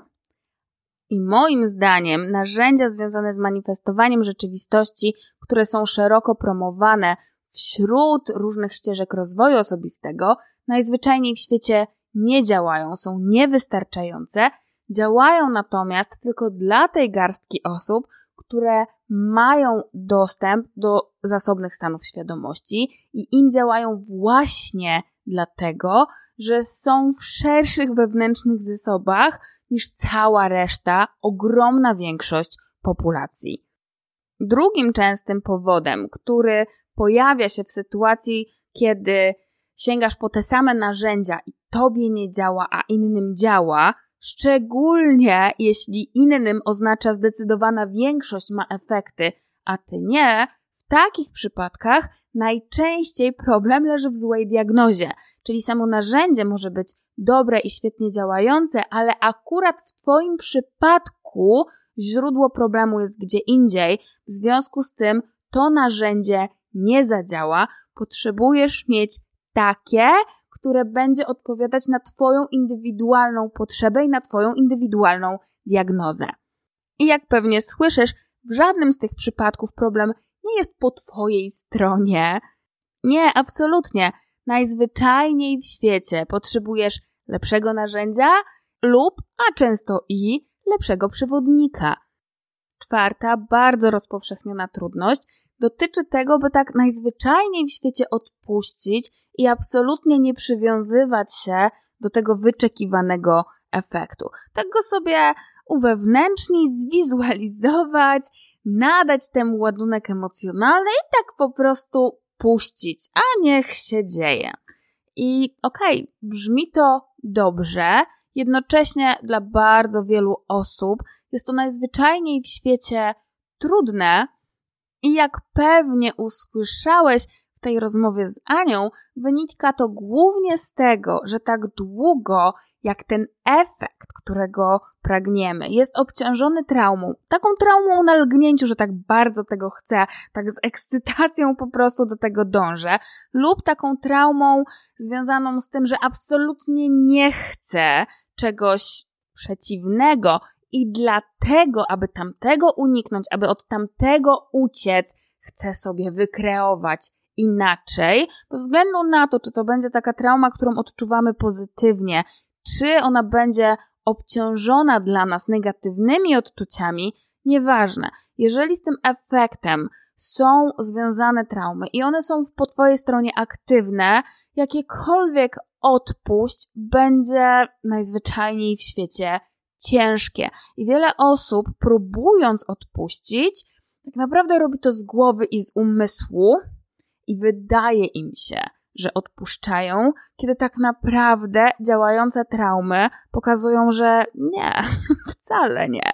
i moim zdaniem narzędzia związane z manifestowaniem rzeczywistości, które są szeroko promowane wśród różnych ścieżek rozwoju osobistego, najzwyczajniej w świecie nie działają, są niewystarczające, działają natomiast tylko dla tej garstki osób, które mają dostęp do zasobnych stanów świadomości i im działają właśnie dlatego, że są w szerszych wewnętrznych zasobach niż cała reszta, ogromna większość populacji. Drugim częstym powodem, który pojawia się w sytuacji, kiedy sięgasz po te same narzędzia i tobie nie działa, a innym działa, szczególnie jeśli innym oznacza zdecydowana większość ma efekty, a ty nie, takich przypadkach najczęściej problem leży w złej diagnozie, czyli samo narzędzie może być dobre i świetnie działające, ale akurat w Twoim przypadku źródło problemu jest gdzie indziej, w związku z tym to narzędzie nie zadziała, potrzebujesz mieć takie, które będzie odpowiadać na Twoją indywidualną potrzebę i na Twoją indywidualną diagnozę. I jak pewnie słyszysz, w żadnym z tych przypadków problem nie jest po Twojej stronie. Nie, absolutnie. Najzwyczajniej w świecie potrzebujesz lepszego narzędzia lub, a często i, lepszego przewodnika. Czwarta, bardzo rozpowszechniona trudność dotyczy tego, by tak najzwyczajniej w świecie odpuścić i absolutnie nie przywiązywać się do tego wyczekiwanego efektu. Tak go sobie uwewnętrznić, zwizualizować, nadać temu ładunek emocjonalny i tak po prostu puścić, a niech się dzieje. I okej, okay, brzmi to dobrze, jednocześnie dla bardzo wielu osób jest to najzwyczajniej w świecie trudne i jak pewnie usłyszałeś w tej rozmowie z Anią, wynika to głównie z tego, że tak długo jak ten efekt, którego pragniemy, jest obciążony traumą, taką traumą na lgnięciu, że tak bardzo tego chcę, tak z ekscytacją po prostu do tego dążę, lub taką traumą związaną z tym, że absolutnie nie chcę czegoś przeciwnego i dlatego, aby tamtego uniknąć, aby od tamtego uciec, chcę sobie wykreować inaczej, bez względu na to, czy to będzie taka trauma, którą odczuwamy pozytywnie, czy ona będzie obciążona dla nas negatywnymi odczuciami, nieważne. Jeżeli z tym efektem są związane traumy i one są po Twojej stronie aktywne, jakiekolwiek odpuść będzie najzwyczajniej w świecie ciężkie. I wiele osób, próbując odpuścić, tak naprawdę robi to z głowy i z umysłu, i wydaje im się, że odpuszczają, kiedy tak naprawdę działające traumy pokazują, że nie, <laughs> wcale nie.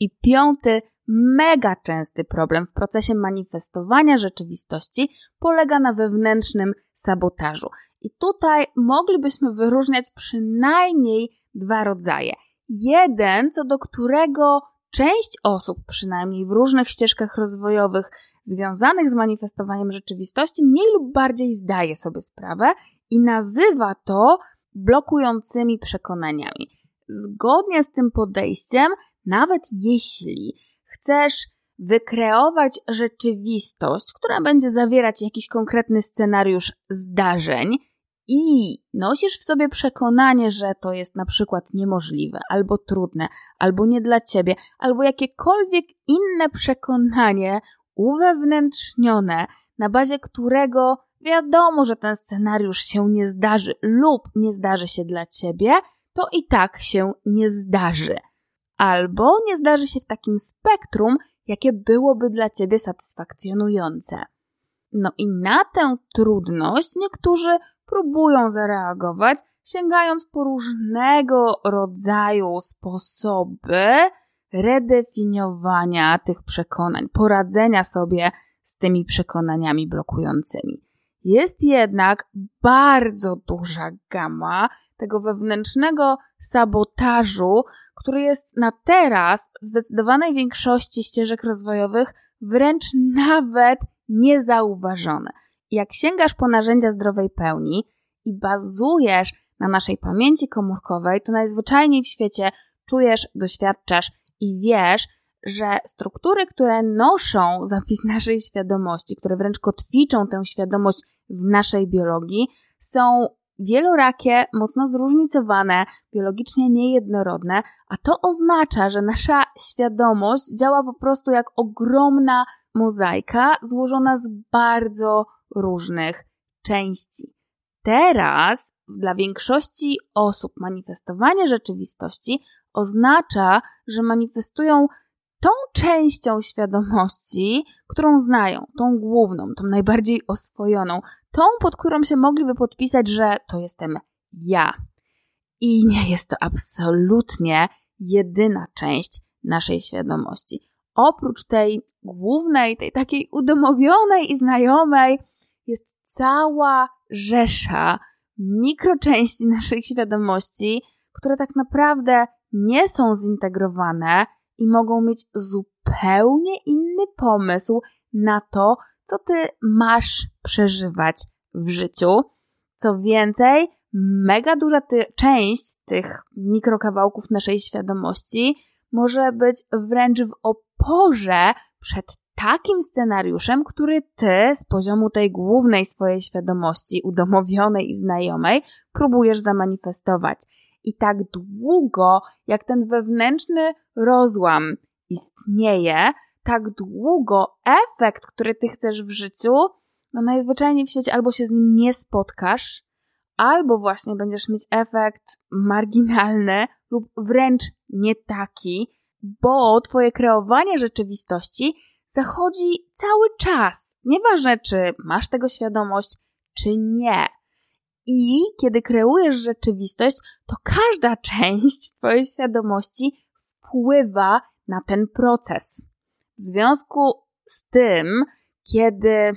I piąty, mega częsty problem w procesie manifestowania rzeczywistości polega na wewnętrznym sabotażu. I tutaj moglibyśmy wyróżniać przynajmniej dwa rodzaje. Jeden, co do którego część osób, przynajmniej w różnych ścieżkach rozwojowych, związanych z manifestowaniem rzeczywistości mniej lub bardziej zdaje sobie sprawę i nazywa to blokującymi przekonaniami. Zgodnie z tym podejściem, nawet jeśli chcesz wykreować rzeczywistość, która będzie zawierać jakiś konkretny scenariusz zdarzeń, i nosisz w sobie przekonanie, że to jest na przykład niemożliwe, albo trudne, albo nie dla ciebie, albo jakiekolwiek inne przekonanie uwewnętrznione, na bazie którego wiadomo, że ten scenariusz się nie zdarzy lub nie zdarzy się dla ciebie, to i tak się nie zdarzy. Albo nie zdarzy się w takim spektrum, jakie byłoby dla ciebie satysfakcjonujące. No i na tę trudność niektórzy próbują zareagować, sięgając po różnego rodzaju sposoby, redefiniowania tych przekonań, poradzenia sobie z tymi przekonaniami blokującymi. Jest jednak bardzo duża gama tego wewnętrznego sabotażu, który jest na teraz w zdecydowanej większości ścieżek rozwojowych wręcz nawet niezauważony. Jak sięgasz po narzędzia zdrowej pełni i bazujesz na naszej pamięci komórkowej, to najzwyczajniej w świecie czujesz, doświadczasz i wiesz, że struktury, które noszą zapis naszej świadomości, które wręcz kotwiczą tę świadomość w naszej biologii, są wielorakie, mocno zróżnicowane, biologicznie niejednorodne, a to oznacza, że nasza świadomość działa po prostu jak ogromna mozaika złożona z bardzo różnych części. Teraz dla większości osób manifestowanie rzeczywistości oznacza, że manifestują tą częścią świadomości, którą znają, tą główną, tą najbardziej oswojoną, tą, pod którą się mogliby podpisać, że to jestem ja. I nie jest to absolutnie jedyna część naszej świadomości. Oprócz tej głównej, tej takiej udomowionej i znajomej, jest cała rzesza mikroczęści naszej świadomości, które tak naprawdę nie są zintegrowane i mogą mieć zupełnie inny pomysł na to, co ty masz przeżywać w życiu. Co więcej, mega duża ty, część tych mikrokawałków naszej świadomości może być wręcz w oporze przed takim scenariuszem, który ty z poziomu tej głównej swojej świadomości, udomowionej i znajomej, próbujesz zamanifestować. I tak długo, jak ten wewnętrzny rozłam istnieje, tak długo efekt, który ty chcesz w życiu, no najzwyczajniej w świecie albo się z nim nie spotkasz, albo właśnie będziesz mieć efekt marginalny lub wręcz nie taki, bo twoje kreowanie rzeczywistości zachodzi cały czas. Nieważne, czy masz tego świadomość, czy nie. I kiedy kreujesz rzeczywistość, to każda <laughs> część Twojej świadomości wpływa na ten proces. W związku z tym, kiedy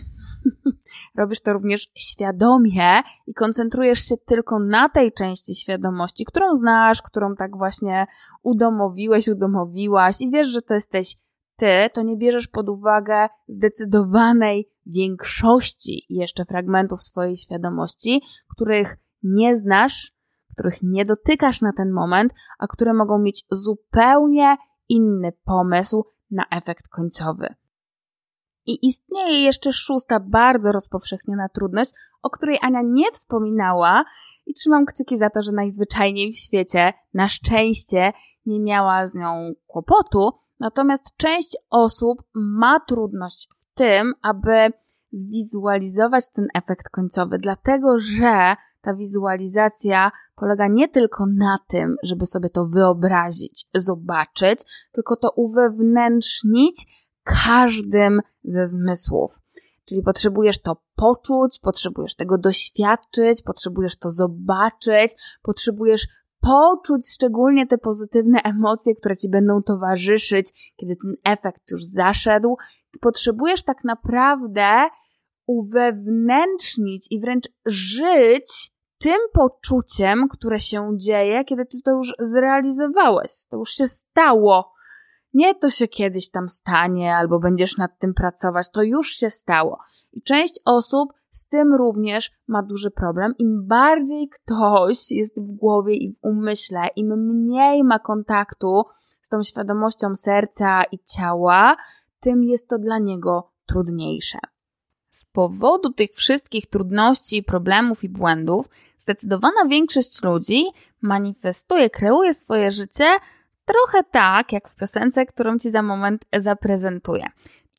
<laughs> robisz to również świadomie i koncentrujesz się tylko na tej części świadomości, którą znasz, którą tak właśnie udomowiłeś, udomowiłaś i wiesz, że to jesteś ty, to nie bierzesz pod uwagę zdecydowanej większości jeszcze fragmentów swojej świadomości, których nie znasz, których nie dotykasz na ten moment, a które mogą mieć zupełnie inny pomysł na efekt końcowy. I istnieje jeszcze szósta, bardzo rozpowszechniona trudność, o której Ania nie wspominała, i trzymam kciuki za to, że najzwyczajniej w świecie, na szczęście, nie miała z nią kłopotu, Natomiast część osób ma trudność w tym, aby zwizualizować ten efekt końcowy, dlatego że ta wizualizacja polega nie tylko na tym, żeby sobie to wyobrazić, zobaczyć, tylko to uwewnętrznić każdym ze zmysłów. Czyli potrzebujesz to poczuć, potrzebujesz tego doświadczyć, potrzebujesz to zobaczyć, potrzebujesz poczuć szczególnie te pozytywne emocje, które ci będą towarzyszyć, kiedy ten efekt już zaszedł. Potrzebujesz tak naprawdę uwewnętrznić i wręcz żyć tym poczuciem, które się dzieje, kiedy ty to już zrealizowałeś. To już się stało. Nie to się kiedyś tam stanie, albo będziesz nad tym pracować, to już się stało. I część osób z tym również ma duży problem. Im bardziej ktoś jest w głowie i w umyśle, im mniej ma kontaktu z tą świadomością serca i ciała, tym jest to dla niego trudniejsze. Z powodu tych wszystkich trudności, problemów i błędów, zdecydowana większość ludzi manifestuje, kreuje swoje życie trochę tak, jak w piosence, którą ci za moment zaprezentuję.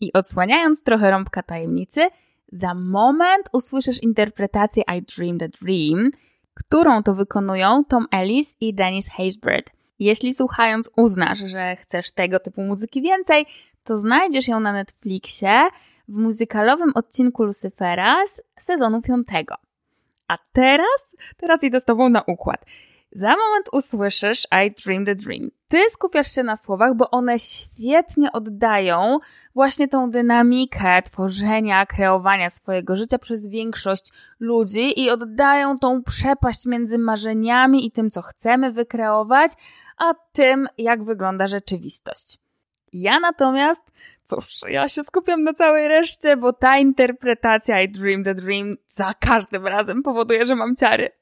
I odsłaniając trochę rąbka tajemnicy, za moment usłyszysz interpretację I Dreamed a Dream, którą to wykonują Tom Ellis i Dennis Haysbert. Jeśli słuchając uznasz, że chcesz tego typu muzyki więcej, to znajdziesz ją na Netflixie w muzykalowym odcinku Lucifera z sezonu piątego. A teraz, teraz idę z tobą na układ. Za moment usłyszysz I dreamed a dream. Ty skupiasz się na słowach, bo one świetnie oddają właśnie tą dynamikę tworzenia, kreowania swojego życia przez większość ludzi i oddają tą przepaść między marzeniami i tym, co chcemy wykreować, a tym, jak wygląda rzeczywistość. Ja natomiast, cóż, ja się skupiam na całej reszcie, bo ta interpretacja I dreamed a dream za każdym razem powoduje, że mam ciary.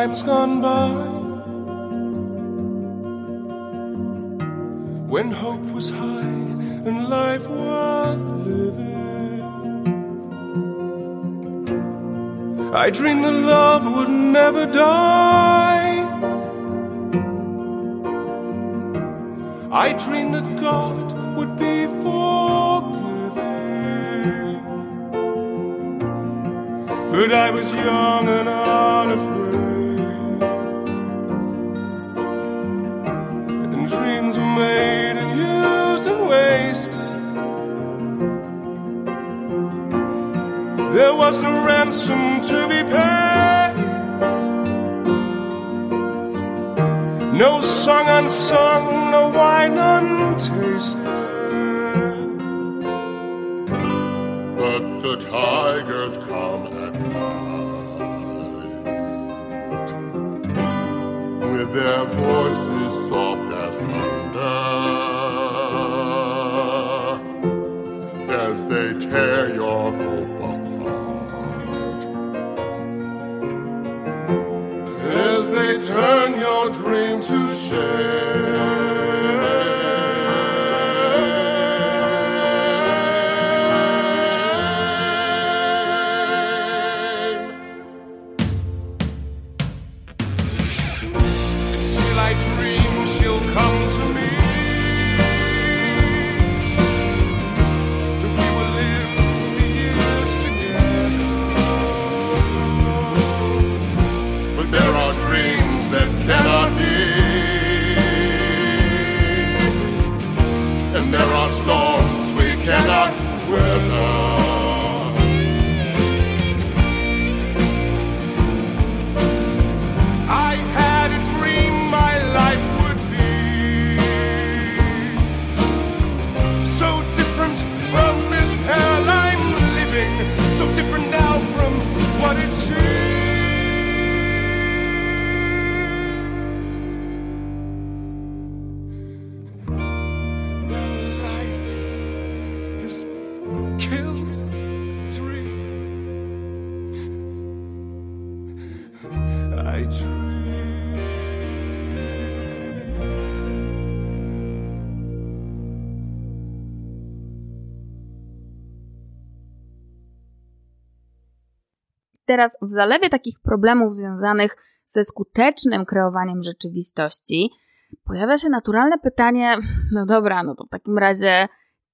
Times gone by when hope was high and life worth living. I dreamed that love would never die. I dreamed that God would be forgiving. But I was young and unafraid. Ransom to be paid. No song unsung, Teraz w zalewie takich problemów związanych ze skutecznym kreowaniem rzeczywistości pojawia się naturalne pytanie, <laughs> no dobra, no to w takim razie,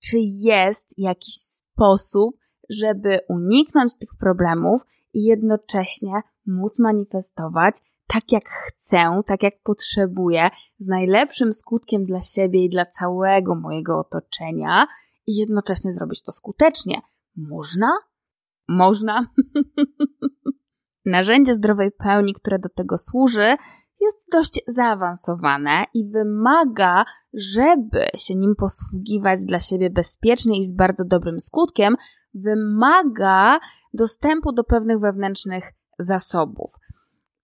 czy jest jakiś sposób, żeby uniknąć tych problemów i jednocześnie móc manifestować tak jak chcę, tak jak potrzebuję, z najlepszym skutkiem dla siebie i dla całego mojego otoczenia i jednocześnie zrobić to skutecznie. Można? Można. <laughs> Narzędzie zdrowej pełni, które do tego służy, jest dość zaawansowane i wymaga, żeby się nim posługiwać dla siebie bezpiecznie i z bardzo dobrym skutkiem, wymaga dostępu do pewnych wewnętrznych zasobów.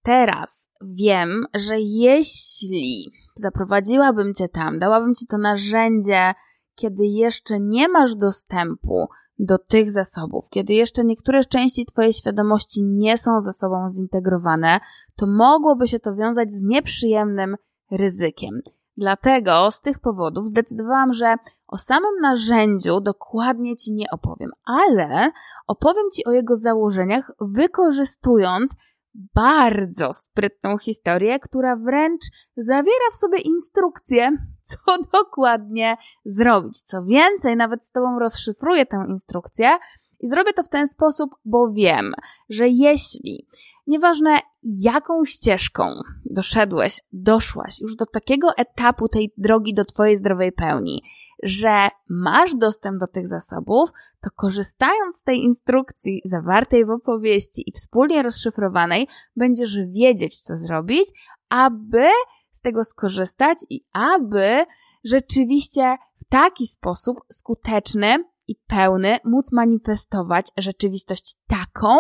Teraz wiem, że jeśli zaprowadziłabym cię tam, dałabym ci to narzędzie, kiedy jeszcze nie masz dostępu do tych zasobów, kiedy jeszcze niektóre części Twojej świadomości nie są ze sobą zintegrowane, to mogłoby się to wiązać z nieprzyjemnym ryzykiem. Dlatego z tych powodów zdecydowałam, że o samym narzędziu dokładnie Ci nie opowiem, ale opowiem Ci o jego założeniach, wykorzystując bardzo sprytną historię, która wręcz zawiera w sobie instrukcję, <laughs> co dokładnie zrobić. Co więcej, nawet z Tobą rozszyfruję tę instrukcję i zrobię to w ten sposób, bo wiem, że jeśli nieważne jaką ścieżką doszedłeś, doszłaś już do takiego etapu tej drogi do Twojej zdrowej pełni, że masz dostęp do tych zasobów, to korzystając z tej instrukcji zawartej w opowieści i wspólnie rozszyfrowanej, będziesz wiedzieć, co zrobić, aby z tego skorzystać i aby rzeczywiście w taki sposób skuteczny i pełny móc manifestować rzeczywistość taką,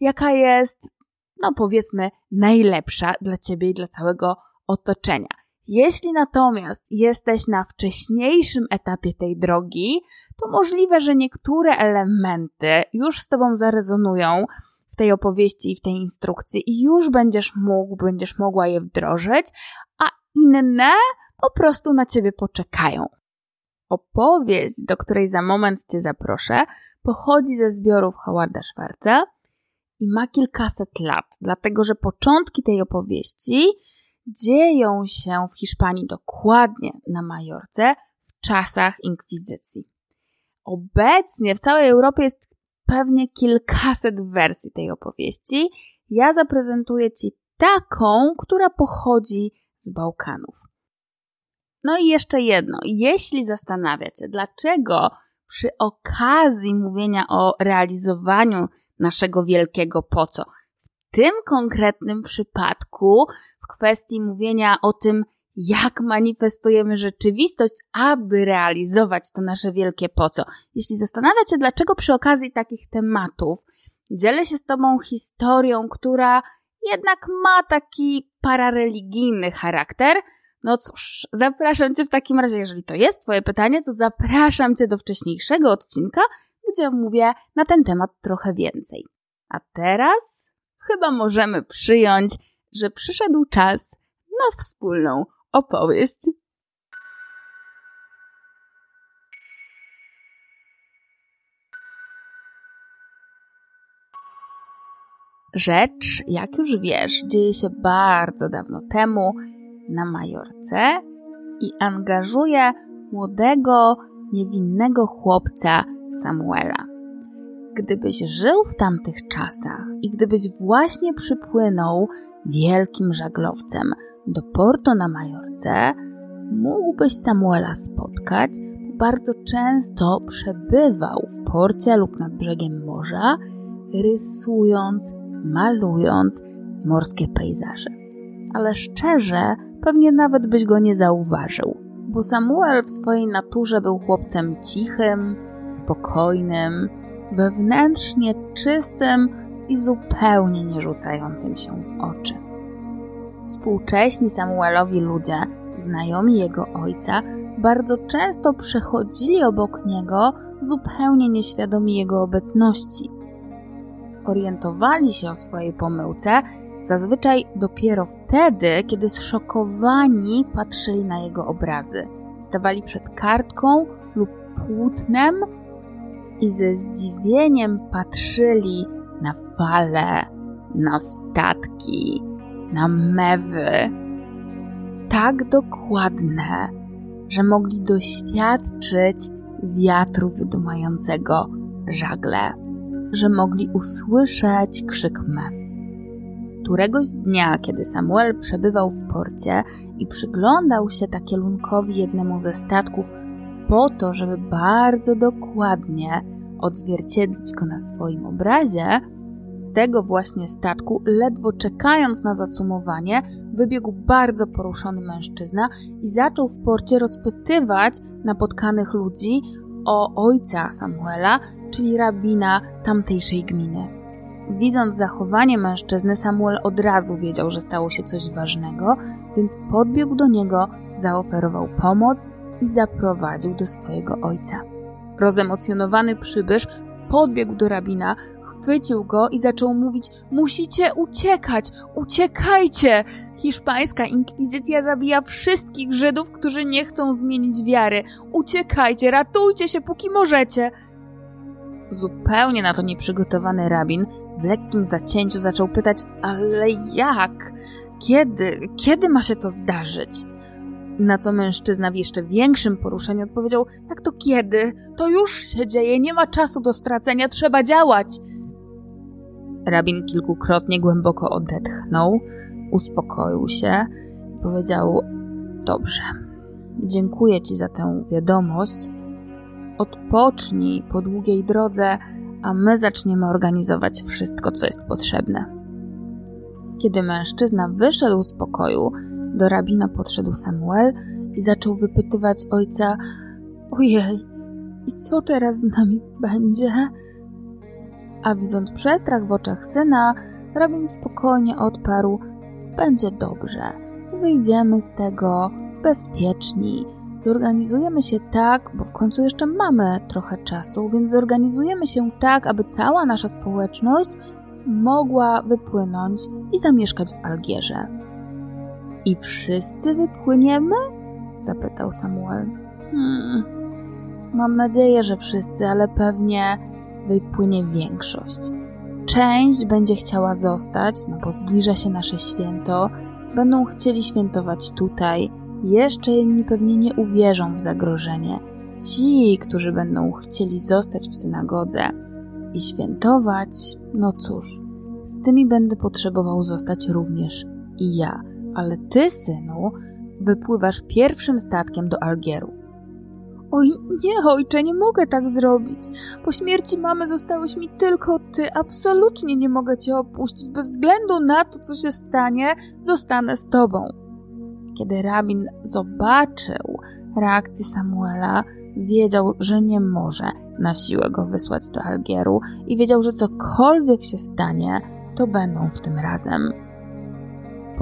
jaka jest, no powiedzmy, najlepsza dla ciebie i dla całego otoczenia. Jeśli natomiast jesteś na wcześniejszym etapie tej drogi, to możliwe, że niektóre elementy już z Tobą zarezonują w tej opowieści i w tej instrukcji i już będziesz mógł, będziesz mogła je wdrożyć, a inne po prostu na ciebie poczekają. Opowieść, do której za moment cię zaproszę, pochodzi ze zbiorów Howarda Schwarza i ma kilkaset lat, dlatego że początki tej opowieści dzieją się w Hiszpanii dokładnie na Majorce w czasach inkwizycji. Obecnie w całej Europie jest pewnie kilkaset wersji tej opowieści. Ja zaprezentuję Ci taką, która pochodzi z Bałkanów. No i jeszcze jedno. Jeśli zastanawiacie, dlaczego przy okazji mówienia o realizowaniu naszego wielkiego po co, w tym konkretnym przypadku, w kwestii mówienia o tym, jak manifestujemy rzeczywistość, aby realizować to nasze wielkie po co. Jeśli zastanawiacie się, dlaczego przy okazji takich tematów dzielę się z Tobą historią, która jednak ma taki parareligijny charakter, no cóż, zapraszam Cię w takim razie, jeżeli to jest Twoje pytanie, to zapraszam Cię do wcześniejszego odcinka, gdzie mówię na ten temat trochę więcej. A teraz chyba możemy przyjąć, że przyszedł czas na wspólną opowieść. Rzecz, jak już wiesz, dzieje się bardzo dawno temu na Majorce i angażuje młodego, niewinnego chłopca Samuela. Gdybyś żył w tamtych czasach i gdybyś właśnie przypłynął wielkim żaglowcem do Porto na Majorce, mógłbyś Samuela spotkać, bo bardzo często przebywał w porcie lub nad brzegiem morza, rysując, malując morskie pejzaże. Ale szczerze, pewnie nawet byś go nie zauważył, bo Samuel w swojej naturze był chłopcem cichym, spokojnym, wewnętrznie czystym i zupełnie nie rzucającym się w oczy. Współcześni Samuelowi ludzie, znajomi jego ojca, bardzo często przechodzili obok niego, zupełnie nieświadomi jego obecności. Orientowali się o swojej pomyłce zazwyczaj dopiero wtedy, kiedy zszokowani patrzyli na jego obrazy. Stawali przed kartką lub płótnem i ze zdziwieniem patrzyli na fale, na statki, na mewy. Tak dokładne, że mogli doświadczyć wiatru wydumającego żagle, że mogli usłyszeć krzyk mew. Któregoś dnia, kiedy Samuel przebywał w porcie i przyglądał się takielunkowi jednemu ze statków po to, żeby bardzo dokładnie odzwierciedlić go na swoim obrazie, z tego właśnie statku, ledwo czekając na zacumowanie, wybiegł bardzo poruszony mężczyzna i zaczął w porcie rozpytywać napotkanych ludzi o ojca Samuela, czyli rabina tamtejszej gminy. Widząc zachowanie mężczyzny, Samuel od razu wiedział, że stało się coś ważnego, więc podbiegł do niego, zaoferował pomoc i zaprowadził do swojego ojca. Rozemocjonowany przybysz podbiegł do rabina, chwycił go i zaczął mówić: Musicie uciekać, uciekajcie! Hiszpańska inkwizycja zabija wszystkich Żydów, którzy nie chcą zmienić wiary. Uciekajcie, ratujcie się, póki możecie. Zupełnie na to nieprzygotowany rabin w lekkim zacięciu zaczął pytać: Ale jak? Kiedy? Kiedy ma się to zdarzyć? Na co mężczyzna w jeszcze większym poruszeniu odpowiedział: Jak to kiedy? To już się dzieje, nie ma czasu do stracenia, trzeba działać. Rabin kilkukrotnie głęboko odetchnął, uspokoił się i powiedział: Dobrze, dziękuję Ci za tę wiadomość. Odpocznij po długiej drodze, a my zaczniemy organizować wszystko, co jest potrzebne. Kiedy mężczyzna wyszedł z pokoju, do rabina podszedł Samuel i zaczął wypytywać ojca: Ojej, i co teraz z nami będzie? A widząc przestrach w oczach syna, rabin spokojnie odparł: Będzie dobrze, wyjdziemy z tego bezpieczni. Zorganizujemy się tak, bo w końcu jeszcze mamy trochę czasu, więc zorganizujemy się tak, aby cała nasza społeczność mogła wypłynąć i zamieszkać w Algierze. I wszyscy wypłyniemy? zapytał Samuel. Hmm. Mam nadzieję, że wszyscy, ale pewnie wypłynie większość. Część będzie chciała zostać, no bo zbliża się nasze święto, będą chcieli świętować tutaj. Jeszcze inni pewnie nie uwierzą w zagrożenie. Ci, którzy będą chcieli zostać w synagodze i świętować, no cóż, z tymi będę potrzebował zostać również i ja. Ale ty, synu, wypływasz pierwszym statkiem do Algieru. Oj, nie, ojcze, nie mogę tak zrobić. Po śmierci mamy zostałeś mi tylko ty. Absolutnie nie mogę cię opuścić. Bez względu na to, co się stanie, zostanę z tobą. Kiedy rabin zobaczył reakcję Samuela, wiedział, że nie może na siłę go wysłać do Algieru i wiedział, że cokolwiek się stanie, to będą w tym razem.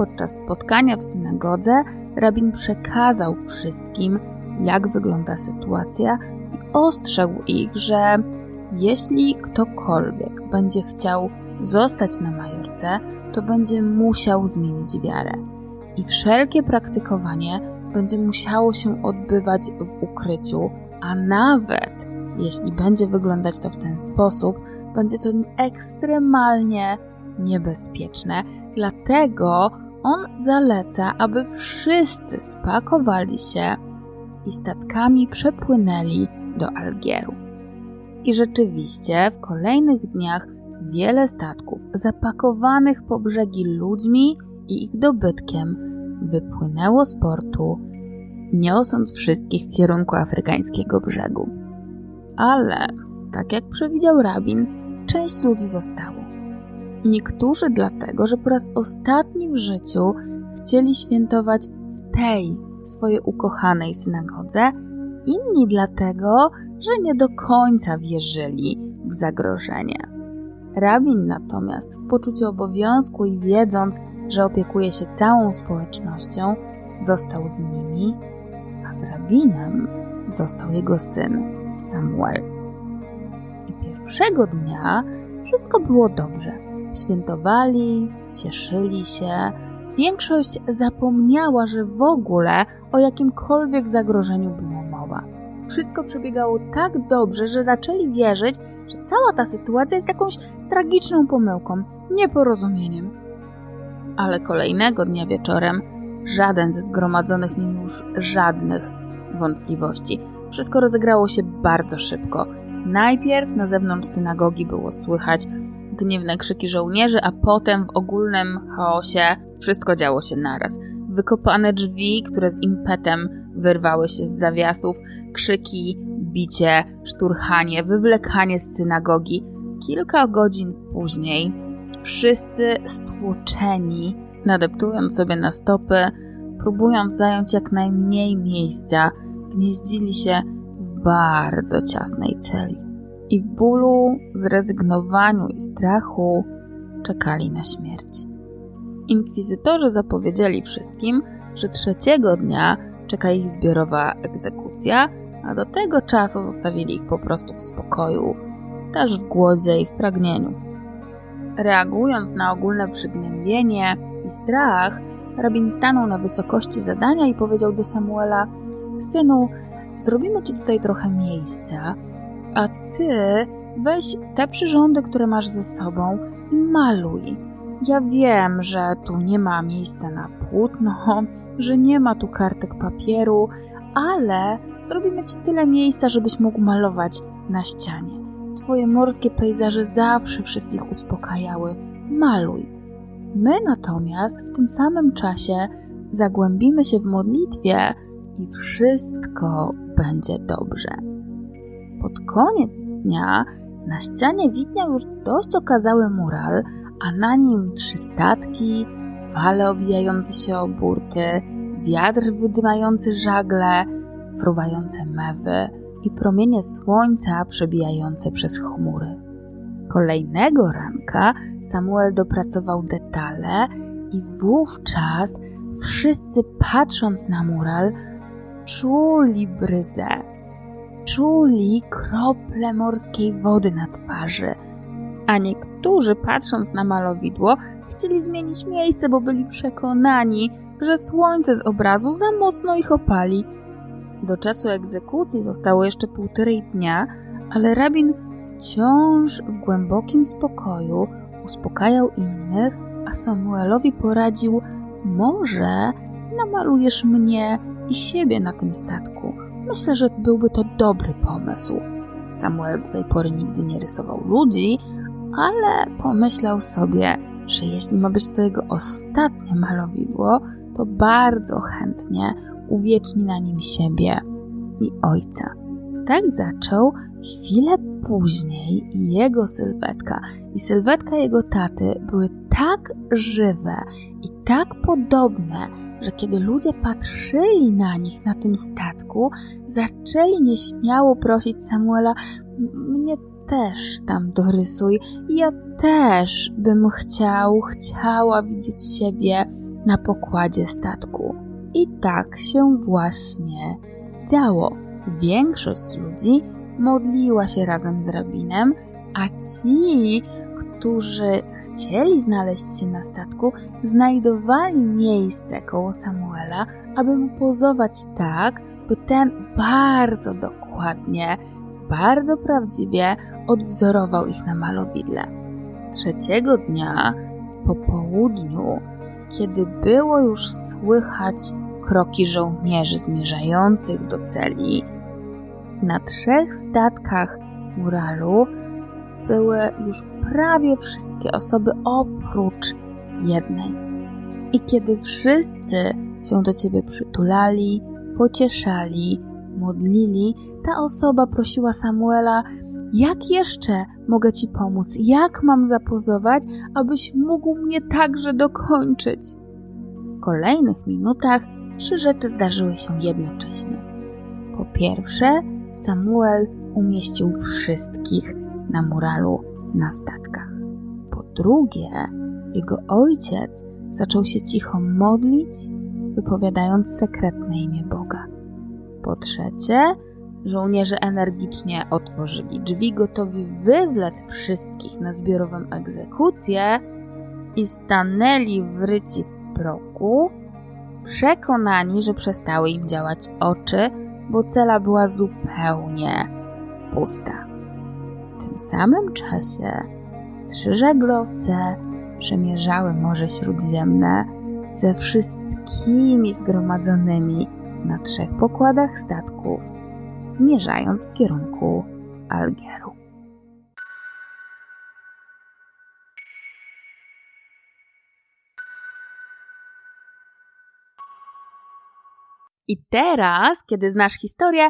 Podczas spotkania w synagodze rabin przekazał wszystkim, jak wygląda sytuacja i ostrzegł ich, że jeśli ktokolwiek będzie chciał zostać na Majorce, to będzie musiał zmienić wiarę. I wszelkie praktykowanie będzie musiało się odbywać w ukryciu, a nawet jeśli będzie wyglądać to w ten sposób, będzie to ekstremalnie niebezpieczne. Dlatego on zaleca, aby wszyscy spakowali się i statkami przepłynęli do Algieru. I rzeczywiście w kolejnych dniach wiele statków zapakowanych po brzegi ludźmi i ich dobytkiem wypłynęło z portu, niosąc wszystkich w kierunku afrykańskiego brzegu. Ale, tak jak przewidział rabin, część ludzi zostało. Niektórzy dlatego, że po raz ostatni w życiu chcieli świętować w tej swojej ukochanej synagodze, inni dlatego, że nie do końca wierzyli w zagrożenie. Rabin natomiast w poczuciu obowiązku i wiedząc, że opiekuje się całą społecznością, został z nimi, a z rabinem został jego syn Samuel. I pierwszego dnia wszystko było dobrze. Świętowali, cieszyli się, Większość zapomniała, że w ogóle o jakimkolwiek zagrożeniu było mowa. Wszystko przebiegało tak dobrze, że zaczęli wierzyć, że cała ta sytuacja jest jakąś tragiczną pomyłką, nieporozumieniem. Ale kolejnego dnia wieczorem żaden ze zgromadzonych nie miał już żadnych wątpliwości. Wszystko rozegrało się bardzo szybko. Najpierw na zewnątrz synagogi było słychać gniewne krzyki żołnierzy, a potem w ogólnym chaosie wszystko działo się naraz. Wykopane drzwi, które z impetem wyrwały się z zawiasów, krzyki, bicie, szturchanie, wywlekanie z synagogi. Kilka godzin później wszyscy stłoczeni, nadeptując sobie na stopy, próbując zająć jak najmniej miejsca, gnieździli się w bardzo ciasnej celi i w bólu, zrezygnowaniu i strachu czekali na śmierć. Inkwizytorzy zapowiedzieli wszystkim, że trzeciego dnia czeka ich zbiorowa egzekucja, a do tego czasu zostawili ich po prostu w spokoju, też w głodzie i w pragnieniu. Reagując na ogólne przygnębienie i strach, rabin stanął na wysokości zadania i powiedział do Samuela: Synu, zrobimy ci tutaj trochę miejsca, a ty weź te przyrządy, które masz ze sobą i maluj. Ja wiem, że tu nie ma miejsca na płótno, <laughs> że nie ma tu kartek papieru, ale zrobimy ci tyle miejsca, żebyś mógł malować na ścianie. Twoje morskie pejzaże zawsze wszystkich uspokajały. Maluj. My natomiast w tym samym czasie zagłębimy się w modlitwie i wszystko będzie dobrze. Pod koniec dnia na ścianie widniał już dość okazały mural, a na nim trzy statki, fale obijające się o burty, wiatr wydymający żagle, fruwające mewy i promienie słońca przebijające przez chmury. Kolejnego ranka Samuel dopracował detale i wówczas wszyscy patrząc na mural czuli bryzę czuli krople morskiej wody na twarzy. A niektórzy, patrząc na malowidło, chcieli zmienić miejsce, bo byli przekonani, że słońce z obrazu za mocno ich opali. Do czasu egzekucji zostało jeszcze półtorej dnia, ale rabin wciąż w głębokim spokoju uspokajał innych, a Samuelowi poradził: Może namalujesz mnie i siebie na tym statku. Myślę, że byłby to dobry pomysł. Samuel do tej pory nigdy nie rysował ludzi, ale pomyślał sobie, że jeśli ma być to jego ostatnie malowidło, to bardzo chętnie uwieczni na nim siebie i ojca. Tak zaczął chwilę później jego sylwetka i sylwetka jego taty były tak żywe i tak podobne, że kiedy ludzie patrzyli na nich na tym statku, zaczęli nieśmiało prosić Samuela: Mnie też tam dorysuj, ja też bym chciał, chciała widzieć siebie na pokładzie statku. I tak się właśnie działo. Większość ludzi modliła się razem z rabinem, a ci, którzy chcieli znaleźć się na statku, znajdowali miejsce koło Samuela, aby mu pozować tak, by ten bardzo dokładnie, bardzo prawdziwie odwzorował ich na malowidle. Trzeciego dnia po południu, kiedy było już słychać kroki żołnierzy zmierzających do celi, na trzech statkach muralu były już prawie wszystkie osoby oprócz jednej. I kiedy wszyscy się do ciebie przytulali, pocieszali, modlili, ta osoba prosiła Samuela: Jak jeszcze mogę ci pomóc? Jak mam zapozować, abyś mógł mnie także dokończyć? W kolejnych minutach trzy rzeczy zdarzyły się jednocześnie. Po pierwsze, Samuel umieścił wszystkich na muralu na statkach. Po drugie, jego ojciec zaczął się cicho modlić, wypowiadając sekretne imię Boga. Po trzecie, żołnierze energicznie otworzyli drzwi, gotowi wywlec wszystkich na zbiorową egzekucję i stanęli wryci w progu, przekonani, że przestały im działać oczy, bo cela była zupełnie pusta. Samym czasie trzy żaglowce przemierzały Morze Śródziemne ze wszystkimi zgromadzonymi na trzech pokładach statków, zmierzając w kierunku Algieru. I teraz, kiedy znasz historię,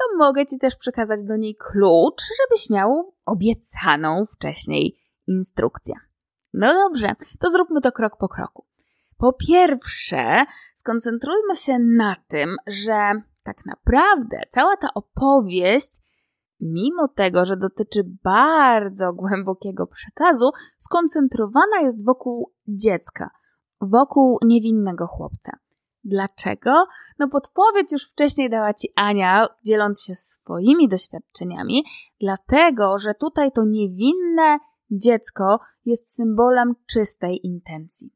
to mogę Ci też przekazać do niej klucz, żebyś miał obiecaną wcześniej instrukcję. No dobrze, to zróbmy to krok po kroku. Po pierwsze, skoncentrujmy się na tym, że tak naprawdę cała ta opowieść, mimo tego, że dotyczy bardzo głębokiego przekazu, skoncentrowana jest wokół dziecka, wokół niewinnego chłopca. Dlaczego? No podpowiedź już wcześniej dała Ci Ania, dzieląc się swoimi doświadczeniami, dlatego, że tutaj to niewinne dziecko jest symbolem czystej intencji.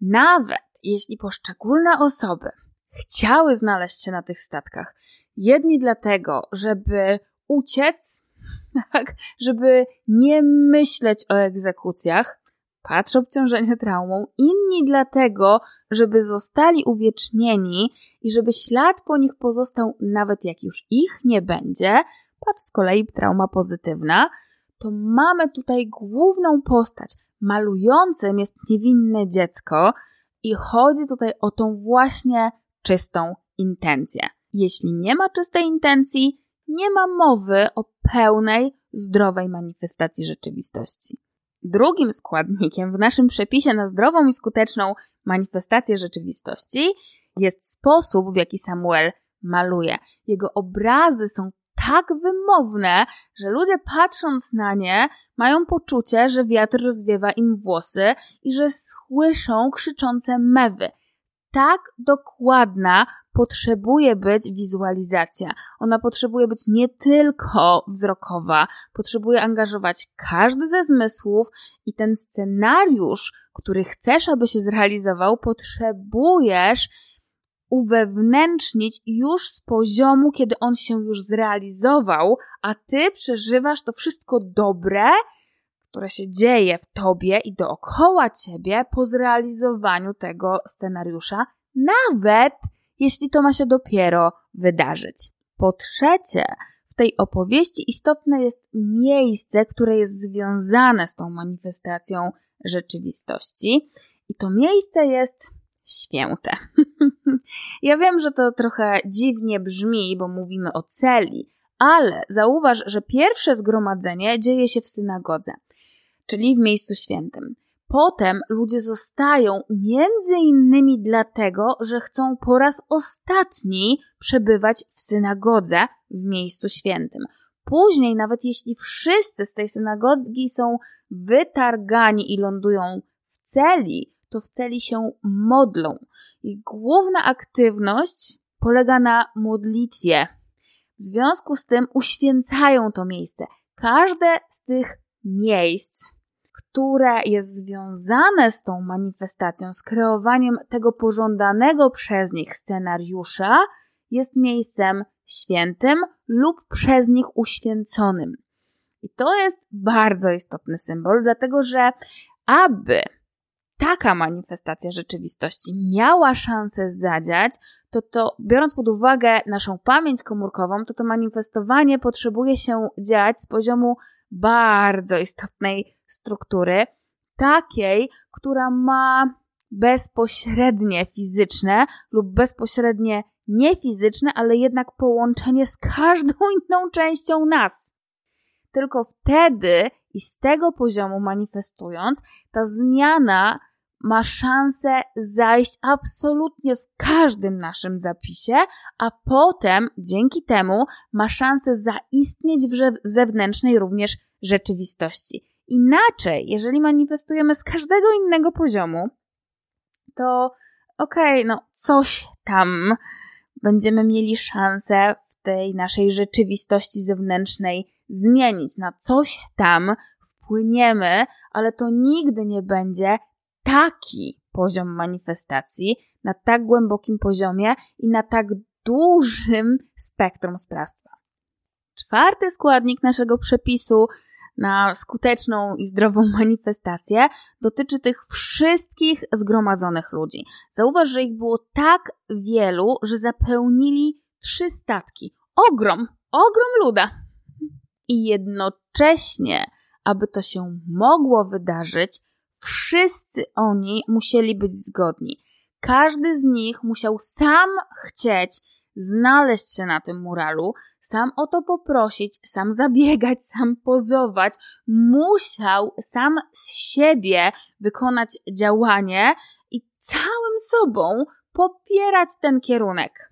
Nawet jeśli poszczególne osoby chciały znaleźć się na tych statkach, jedni dlatego, żeby uciec, <laughs> tak, żeby nie myśleć o egzekucjach, patrz obciążenie traumą, inni dlatego, żeby zostali uwiecznieni i żeby ślad po nich pozostał, nawet jak już ich nie będzie, patrz z kolei trauma pozytywna, to mamy tutaj główną postać. Malującym jest niewinne dziecko i chodzi tutaj o tą właśnie czystą intencję. Jeśli nie ma czystej intencji, nie ma mowy o pełnej, zdrowej manifestacji rzeczywistości. Drugim składnikiem w naszym przepisie na zdrową i skuteczną manifestację rzeczywistości jest sposób, w jaki Samuel maluje. Jego obrazy są tak wymowne, że ludzie patrząc na nie mają poczucie, że wiatr rozwiewa im włosy i że słyszą krzyczące mewy. Tak dokładna potrzebuje być wizualizacja. Ona potrzebuje być nie tylko wzrokowa, potrzebuje angażować każdy ze zmysłów i ten scenariusz, który chcesz, aby się zrealizował, potrzebujesz uwewnętrznić już z poziomu, kiedy on się już zrealizował, a ty przeżywasz to wszystko dobre, które się dzieje w tobie i dookoła ciebie po zrealizowaniu tego scenariusza, nawet jeśli to ma się dopiero wydarzyć. Po trzecie, w tej opowieści istotne jest miejsce, które jest związane z tą manifestacją rzeczywistości, i to miejsce jest święte. <laughs> ja wiem, że to trochę dziwnie brzmi, bo mówimy o celi, ale zauważ, że pierwsze zgromadzenie dzieje się w synagodze, czyli w miejscu świętym. Potem ludzie zostają między innymi dlatego, że chcą po raz ostatni przebywać w synagodze w miejscu świętym. Później, nawet jeśli wszyscy z tej synagogi są wytargani i lądują w celi, to w celi się modlą. Ich główna aktywność polega na modlitwie. W związku z tym uświęcają to miejsce. Każde z tych miejsc, które jest związane z tą manifestacją, z kreowaniem tego pożądanego przez nich scenariusza, jest miejscem świętym lub przez nich uświęconym. I to jest bardzo istotny symbol, dlatego że aby taka manifestacja rzeczywistości miała szansę zadziać, to to, biorąc pod uwagę naszą pamięć komórkową, to to manifestowanie potrzebuje się dziać z poziomu bardzo istotnej struktury, takiej, która ma bezpośrednie fizyczne lub bezpośrednie niefizyczne, ale jednak połączenie z każdą <laughs> inną częścią nas. Tylko wtedy i z tego poziomu manifestując, ta zmiana ma szansę zajść absolutnie w każdym naszym zapisie, a potem dzięki temu ma szansę zaistnieć w zewnętrznej również rzeczywistości. Inaczej, jeżeli manifestujemy z każdego innego poziomu, to okej, okay, no coś tam będziemy mieli szansę w tej naszej rzeczywistości zewnętrznej zmienić. Na coś tam wpłyniemy, ale to nigdy nie będzie taki poziom manifestacji, na tak głębokim poziomie i na tak dużym spektrum sprawstwa. Czwarty składnik naszego przepisu na skuteczną i zdrową <laughs> manifestację dotyczy tych wszystkich zgromadzonych ludzi. Zauważ, że ich było tak wielu, że zapełnili trzy statki. Ogrom, ogrom luda. I jednocześnie, aby to się mogło wydarzyć, Wszyscy oni musieli być zgodni. Każdy z nich musiał sam chcieć znaleźć się na tym muralu, sam o to poprosić, sam zabiegać, sam pozować, musiał sam z siebie wykonać działanie i całym sobą popierać ten kierunek.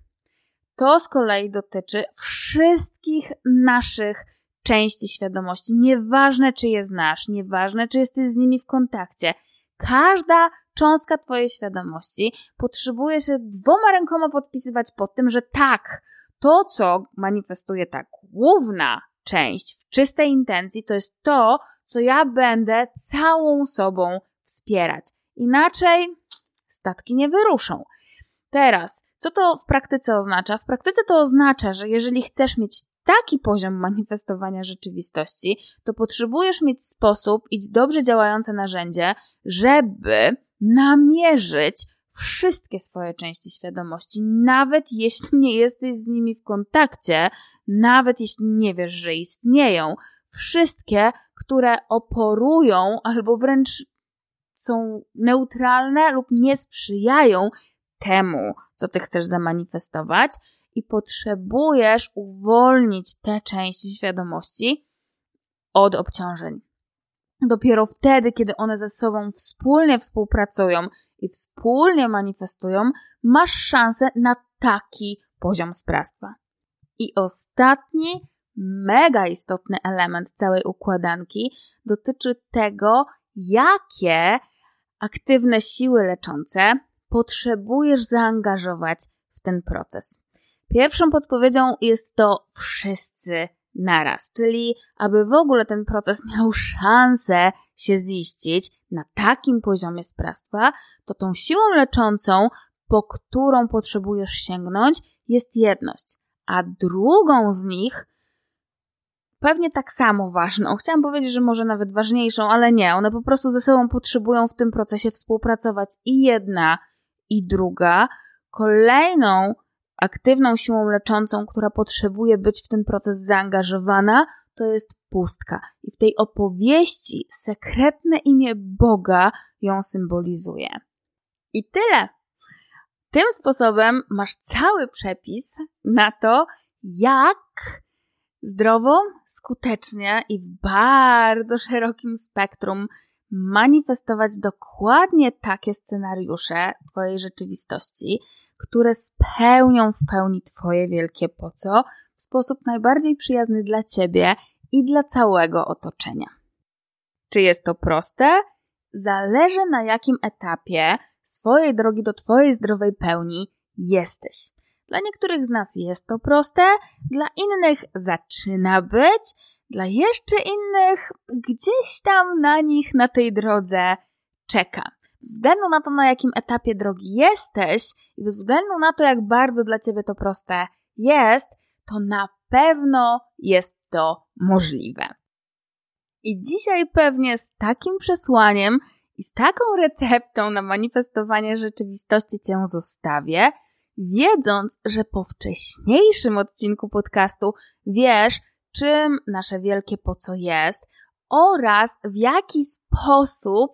To z kolei dotyczy wszystkich naszych części świadomości. Nieważne, czy je znasz, nieważne, czy jesteś z nimi w kontakcie. Każda cząstka Twojej świadomości potrzebuje się dwoma rękoma podpisywać pod tym, że tak, to, co manifestuje ta główna część w czystej intencji, to jest to, co ja będę całą sobą wspierać. Inaczej statki nie wyruszą. Teraz, co to w praktyce oznacza? W praktyce to oznacza, że jeżeli chcesz mieć taki poziom manifestowania rzeczywistości, to potrzebujesz mieć sposób i dobrze działające narzędzie, żeby namierzyć wszystkie swoje części świadomości, nawet jeśli nie jesteś z nimi w kontakcie, nawet jeśli nie wiesz, że istnieją. Wszystkie, które oporują albo wręcz są neutralne lub nie sprzyjają temu, co ty chcesz zamanifestować, i potrzebujesz uwolnić te części świadomości od obciążeń. Dopiero wtedy, kiedy one ze sobą wspólnie współpracują i wspólnie manifestują, masz szansę na taki poziom sprawstwa. I ostatni, mega istotny element całej układanki dotyczy tego, jakie aktywne siły leczące potrzebujesz zaangażować w ten proces. Pierwszą podpowiedzią jest to wszyscy naraz, czyli aby w ogóle ten proces miał szansę się ziścić na takim poziomie sprawstwa, to tą siłą leczącą, po którą potrzebujesz sięgnąć, jest jedność, a drugą z nich pewnie tak samo ważną. Chciałam powiedzieć, że może nawet ważniejszą, ale nie. One po prostu ze sobą potrzebują w tym procesie współpracować i jedna, i druga. Kolejną aktywną siłą leczącą, która potrzebuje być w ten proces zaangażowana, to jest pustka. I w tej opowieści sekretne imię Boga ją symbolizuje. I tyle. Tym sposobem masz cały przepis na to, jak zdrowo, skutecznie i w bardzo szerokim spektrum manifestować dokładnie takie scenariusze Twojej rzeczywistości, które spełnią w pełni Twoje wielkie po co w sposób najbardziej przyjazny dla Ciebie i dla całego otoczenia. Czy jest to proste? Zależy na jakim etapie swojej drogi do Twojej zdrowej pełni jesteś. Dla niektórych z nas jest to proste, dla innych zaczyna być, dla jeszcze innych gdzieś tam na nich na tej drodze czeka. Względu na to, na jakim etapie drogi jesteś i bez względu na to, jak bardzo dla ciebie to proste jest, to na pewno jest to możliwe. I dzisiaj pewnie z takim przesłaniem i z taką receptą na manifestowanie rzeczywistości cię zostawię, wiedząc, że po wcześniejszym odcinku podcastu wiesz, czym nasze wielkie po co jest oraz w jaki sposób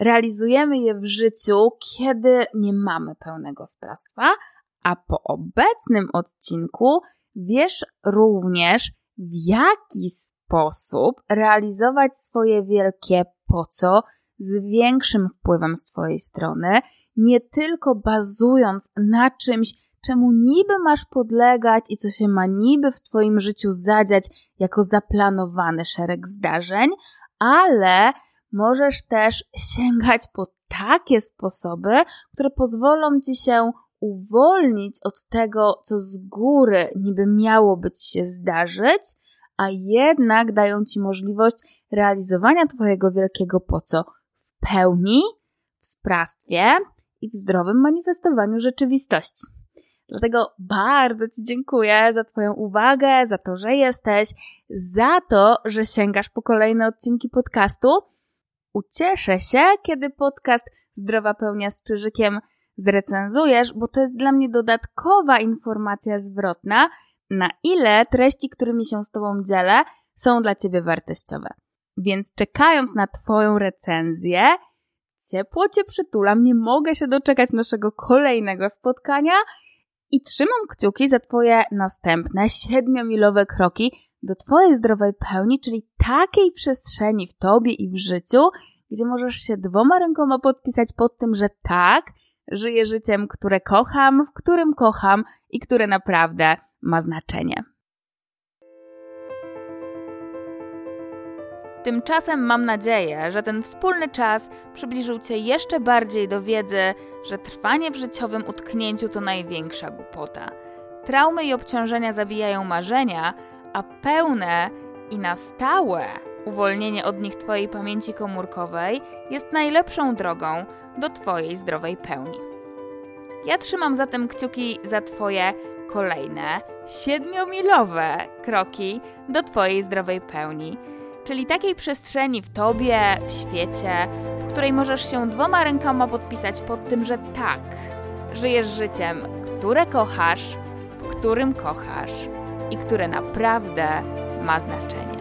realizujemy je w życiu, kiedy nie mamy pełnego sprawstwa, a po obecnym odcinku wiesz również, w jaki sposób realizować swoje wielkie po co z większym wpływem z Twojej strony, nie tylko bazując na czymś, czemu niby masz podlegać i co się ma niby w Twoim życiu zadziać jako zaplanowany szereg zdarzeń, ale możesz też sięgać po takie sposoby, które pozwolą Ci się uwolnić od tego, co z góry niby miałoby Ci się zdarzyć, a jednak dają Ci możliwość realizowania Twojego wielkiego po co w pełni, w sprawstwie i w zdrowym manifestowaniu rzeczywistości. Dlatego bardzo Ci dziękuję za Twoją uwagę, za to, że jesteś, za to, że sięgasz po kolejne odcinki podcastu. Ucieszę się, kiedy podcast Zdrowa Pełnia z Czyżykiem zrecenzujesz, bo to jest dla mnie dodatkowa informacja zwrotna, na ile treści, którymi się z Tobą dzielę, są dla Ciebie wartościowe. Więc czekając na Twoją recenzję, ciepło Cię przytulam, nie mogę się doczekać naszego kolejnego spotkania i trzymam kciuki za Twoje następne siedmiomilowe kroki do Twojej zdrowej pełni, czyli takiej przestrzeni w Tobie i w życiu, gdzie możesz się dwoma rękoma podpisać pod tym, że tak, żyję życiem, które kocham, w którym kocham i które naprawdę ma znaczenie. Tymczasem mam nadzieję, że ten wspólny czas przybliżył Cię jeszcze bardziej do wiedzy, że trwanie w życiowym utknięciu to największa głupota. Traumy i obciążenia zabijają marzenia, a pełne i na stałe uwolnienie od nich Twojej pamięci komórkowej jest najlepszą drogą do Twojej zdrowej pełni. Ja trzymam zatem kciuki za Twoje kolejne siedmiomilowe kroki do Twojej zdrowej pełni czyli takiej przestrzeni w tobie, w świecie, w której możesz się dwoma rękoma podpisać pod tym, że tak, żyjesz życiem, które kochasz, w którym kochasz i które naprawdę ma znaczenie.